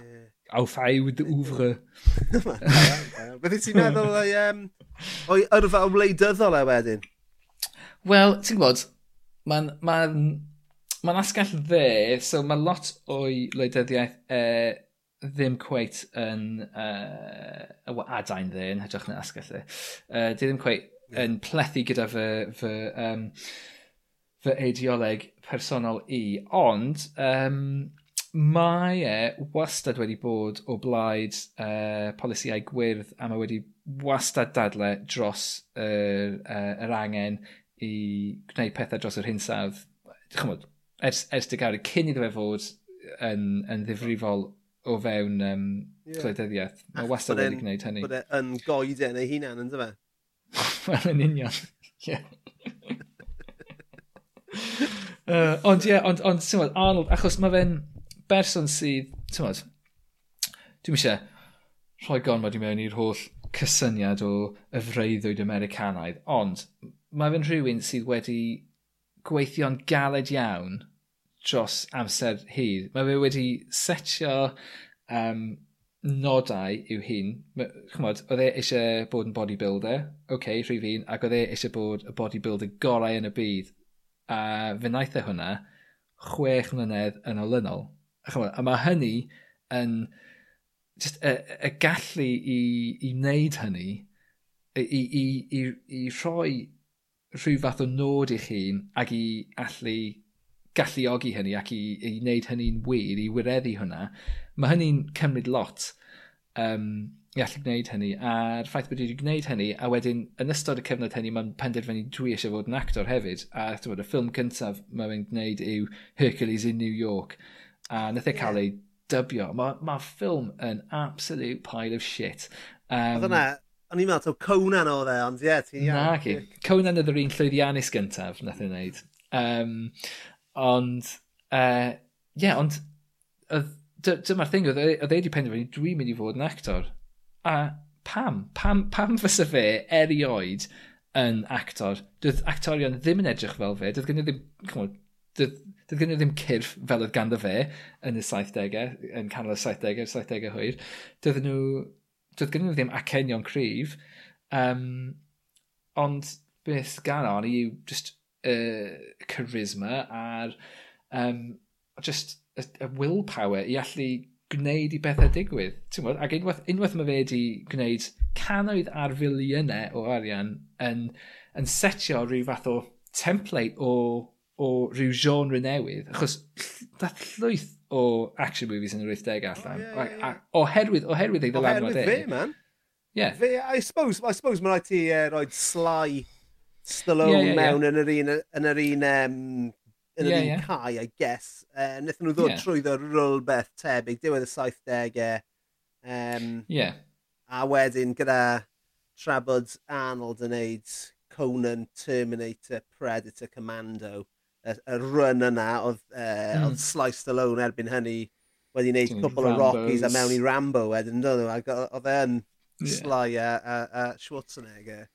Yeah. Au ffei with the wfra. Byddi ti'n meddwl o'i, um, o'i yrfa wleidyddol e wedyn? Wel, ti'n gwybod, mae'n ma ma asgell dde, so mae lot o'i wleidyddiaeth e, ddim cweit yn uh, adain dde, yn hytrach na asgell dde. Uh, di ddim cweit yn plethu gyda fy, fy, um, fy eidioleg personol i. Ond um, mae e wastad wedi bod o blaid uh, polisiau gwyrdd a mae wedi wastad dadle dros yr, uh, yr angen i gwneud pethau dros yr hinsawdd. Chymod, ers, ers degawd cyn iddo fe fod yn, yn ddifrifol o fewn um, yeah. gwleidyddiaeth. Mae wastad wedi gwneud hynny. Bod e yn goeden ei hunan, ynddo fe? Wel, yn union. yeah. uh, ond ie, yeah, ond, ond tymod, Arnold, achos mae fe'n berson sydd, ti'n modd, dwi'n eisiau rhoi gormod i mewn i'r holl cysyniad o y freuddwyd Americanaidd, ond mae fe'n rhywun sydd wedi gweithio'n galed iawn dros amser hir. Mae fe wedi setio um, nodau i'w hun. Chymod, oedd e eisiau bod yn bodybuilder, oce, okay, rhyw un, ac oedd e eisiau bod y bodybuilder gorau yn y byd. A fe wnaeth e hwnna chwech mlynedd yn olynol. A, chymod, a mae hynny yn... Just y, y gallu i, i wneud hynny, i, i, i, i rhoi rhyw fath o nod i hun ac i allu galluogi hynny ac i, i wneud hynny'n wir, i wireddu hwnna, mae hynny'n cymryd lot um, i allu gwneud hynny. A'r ffaith bod wedi gwneud hynny, a wedyn yn ystod y cyfnod hynny, mae'n penderfynu dwi eisiau fod yn actor hefyd. A bod, y ffilm cyntaf mae'n gwneud yw Hercules in New York. A nath e cael ei dybio. Mae ma ffilm yn absolute pile of shit. Um, Oedd yna, o'n i'n meddwl, taw Conan o dde, ond ie, ti'n iawn. Na, ci. Conan oedd yr un llwyddiannus gyntaf, nath e'n neud. Um, ond, ie, uh, yeah, ond, oedd dyma'r thing, oedd e wedi e penderfynu, dwi'n mynd i fod yn actor. A pam? Pam, pam fysa fe erioed yn actor? Doedd actorion ddim yn edrych fel fe, doedd gen i ddim, on, doedd, doedd gen i ddim cyrff fel oedd ganddo fe yn y 70au, yn canol y 70au, 70au hwyr. Doedd nhw, doedd gen i ddim acenion cryf. Um, ond beth gan o'n i yw just uh, charisma a'r um, just y, y willpower i allu gwneud i bethau digwydd. Mod, ac unwaith, unwaith mae fe wedi gwneud canoedd ar filiynau o arian yn, yn setio rhyw fath o template o, o rhyw genre newydd. Achos dath llwyth o action movies yn yr 80au allan. Oh, yeah, yeah. Oherwydd, oherwydd ei ddylanwad e. Oherwydd fe, man. Yeah. Fe, I suppose, I suppose mae'n rhaid ti e, uh, roed sly Stallone yeah, yeah, mewn yeah. yn yr un, yn yr un um, yn yr yeah, un yeah. cae, I guess. Uh, Nethon nhw ddod yeah. trwyddo rwl beth tebyg, diwedd y 70au. Um, yeah. A wedyn gyda trafod Arnold yn neud Conan, Terminator, Predator, Commando. Y, y run yna oedd uh, mm. Oedd Sliced Alone erbyn hynny wedi wneud cwpl o Rockies a mewn i Rambo wedyn, oedd e'n yeah. Sly a, a, a Schwarzenegger.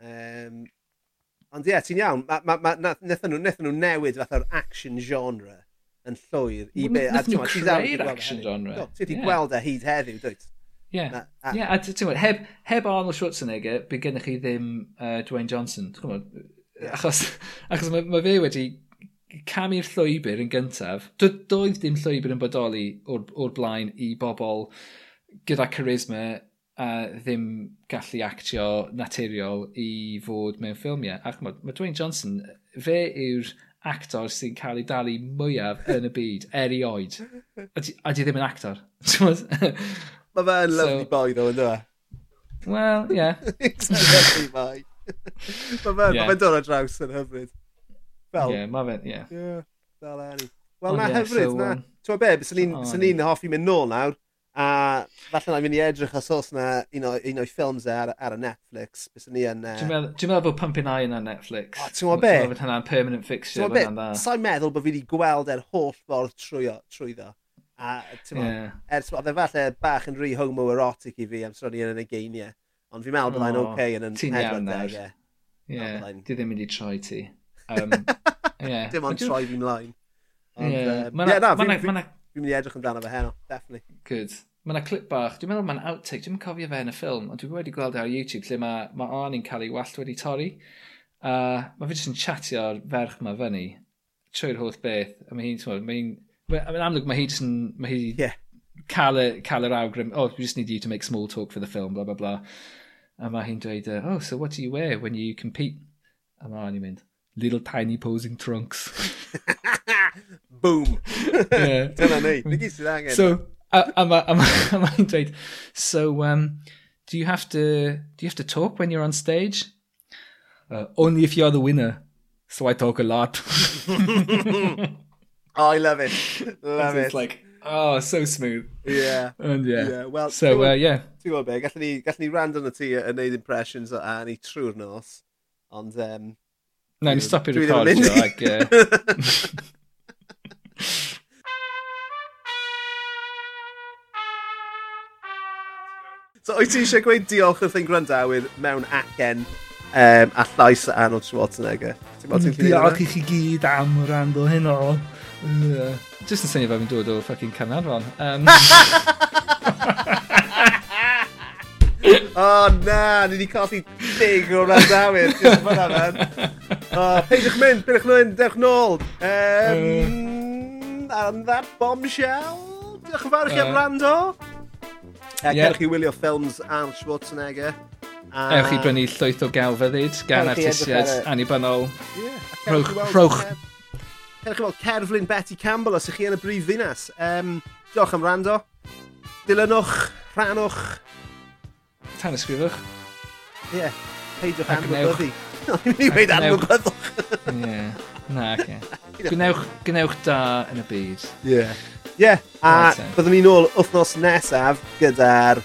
Um, Ond ie, ti'n iawn. Ma, ma, ma, nethon, nhw, nethon nhw newid fatha'r action genre yn llwyr i be... Nethon nhw creu'r action genre. Do, ti wedi yeah. gweld e hyd heddiw, dwyt? Ie, yeah. a, yeah, a ti'n gwybod, heb, heb Arnold Schwarzenegger, bydd gennych chi ddim uh, Dwayne Johnson. ti'n gwybod, Achos, achos mae, mae fe wedi camu'r llwybr yn gyntaf. Do, doedd dim llwybr yn bodoli o'r, or blaen i bobl gyda charisma a ddim gallu actio naturiol i fod mewn ffilmiau. Ac mae ma Dwayne Johnson, fe yw'r actor sy'n cael ei dalu mwyaf yn y byd, erioed. A di, a di ddim yn actor. mae fe yn lovely so, boy ddo, ynddo fe? Wel, ie. Yeah. lovely boy. mae fe'n yeah. ma dod o draws yn hyfryd. Fel. Ie, yeah, mae fe'n, ie. Yeah. Yeah, fel Wel, oh, na yeah, hyfryd, so, na. Um, Ti'n be, bys ni'n hoffi mynd nôl nawr A falle na i mynd i edrych os oes na un, o, un o'i ffilms e ar, ar y Netflix. Bys ni yn... Uh... Dwi'n meddwl, dwi meddwl bod Pumping Iron ar Netflix. O, ti'n meddwl be? Dwi'n meddwl hwnna'n permanent fixture. Ti'n meddwl be? Sa'n meddwl bod fi wedi gweld e'r holl ffordd trwy, trwy. A ti'n meddwl, yeah. ers oedd e falle bach yn rhy homoerotic i fi am sron i yn y geiniau. Ond fi'n meddwl byddai'n oce okay yn yn pedwar Ie, di ddim i troi ti. Um, yeah. Dim ond troi fi mlaen. Ond, yeah. Um, yeah, na, ma na, Dwi'n mynd i edrych amdano fe heno, definitely. Good. Mae yna clip bach, dwi'n meddwl mae'n outtake, dwi'n cofio fe yn y ffilm, ond dwi wedi gweld e ar YouTube lle mae, mae Arnie'n cael ei wallt wedi torri. A uh, mae fe jyst yn chatio'r ferch yma fyny trwy'r holl beth. A mae hi'n, mae hi'n, yn amlwg mae hi jyst yn, mae hi yeah. cael, y, cael yr awgrym, oh, we just need you to make small talk for the film, blah, blah, bla. A mae hi'n dweud, oh, so what do you wear when you compete? A mae Arnie'n mynd, little tiny posing trunks. Boom! yeah. Dyna ni, ni gyd sydd angen. So, a, a mae'n ma, ma dweud, so um, do you have to do you have to talk when you're on stage? Uh, only if you're the winner. So I talk a lot. oh, I love it. Love it. It's like, oh, so smooth. Yeah. And yeah. yeah. Well, so, uh, yeah. Ti'n gwybod be, gallwn ni, gallwn ni rand yn y tu yn neud impressions o Annie trwy'r nos. Ond, um, Na, ni stopio recordio ac... So, wyt ti eisiau gweud diolch wrth ein gwrandawyr mewn acen um, a llais a Arnold Schwarzenegger? Diolch i chi gyd am rando heno. Uh, just yn synnu fe fi'n dod o ffucking Canarfon. Um... O na, ni wedi colli dig o'r randawyr. Just fyna, man. O, peidiwch mynd, peidiwch mynd, dewch nôl. Um, and that bombshell. Diolch yn fawr i chi am rando. Uh, yeah. Cerwch chi wylio ffilms Arnold Schwarzenegger. A... Ewch chi brynu llwyth o gelfyddyd gan artistiaid annibynnol. Yeah. Rhowch, rhowch. Cerwch chi weld cerflun Betty Campbell os ych chi yn y brif ddinas. Um, diolch am rando. Dilynwch, rhanwch, tan ysgrifwch. Ie, yeah, peidiwch anwybyddu. Ni'n dweud anwybyddwch. Ie, na, ac Gwnewch, gwnewch da yn y byd. Ie. Yeah. Ie, yeah. a byddwn ni'n ôl wythnos nesaf gyda'r...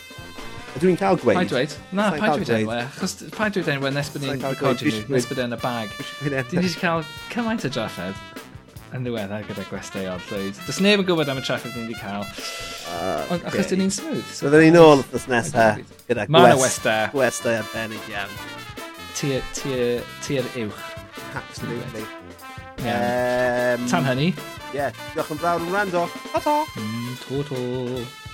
Ydw i'n cael gweud? Pa'i dweud? Na, pa'i dweud enwe. Chos pa'i dweud enwe nes bod ni'n recordio nhw, nes bod e'n y bag. Dyn ni wedi cael cymaint o drafferth yn ddiweddar gyda gwesteion llwyd. Does neb yn gwybod am y traffic ni wedi cael. Uh, Ond achos dyn ni'n smooth. So Byddwn ni'n ôl wrthnos nesaf gyda gwest, gwestau arbennig iawn. Ti'r uwch. Absolutely. Yeah. Um, Tan hynny. Ie, yeah, diolch yn fawr yn rando. Ta-ta! Mm, to-to!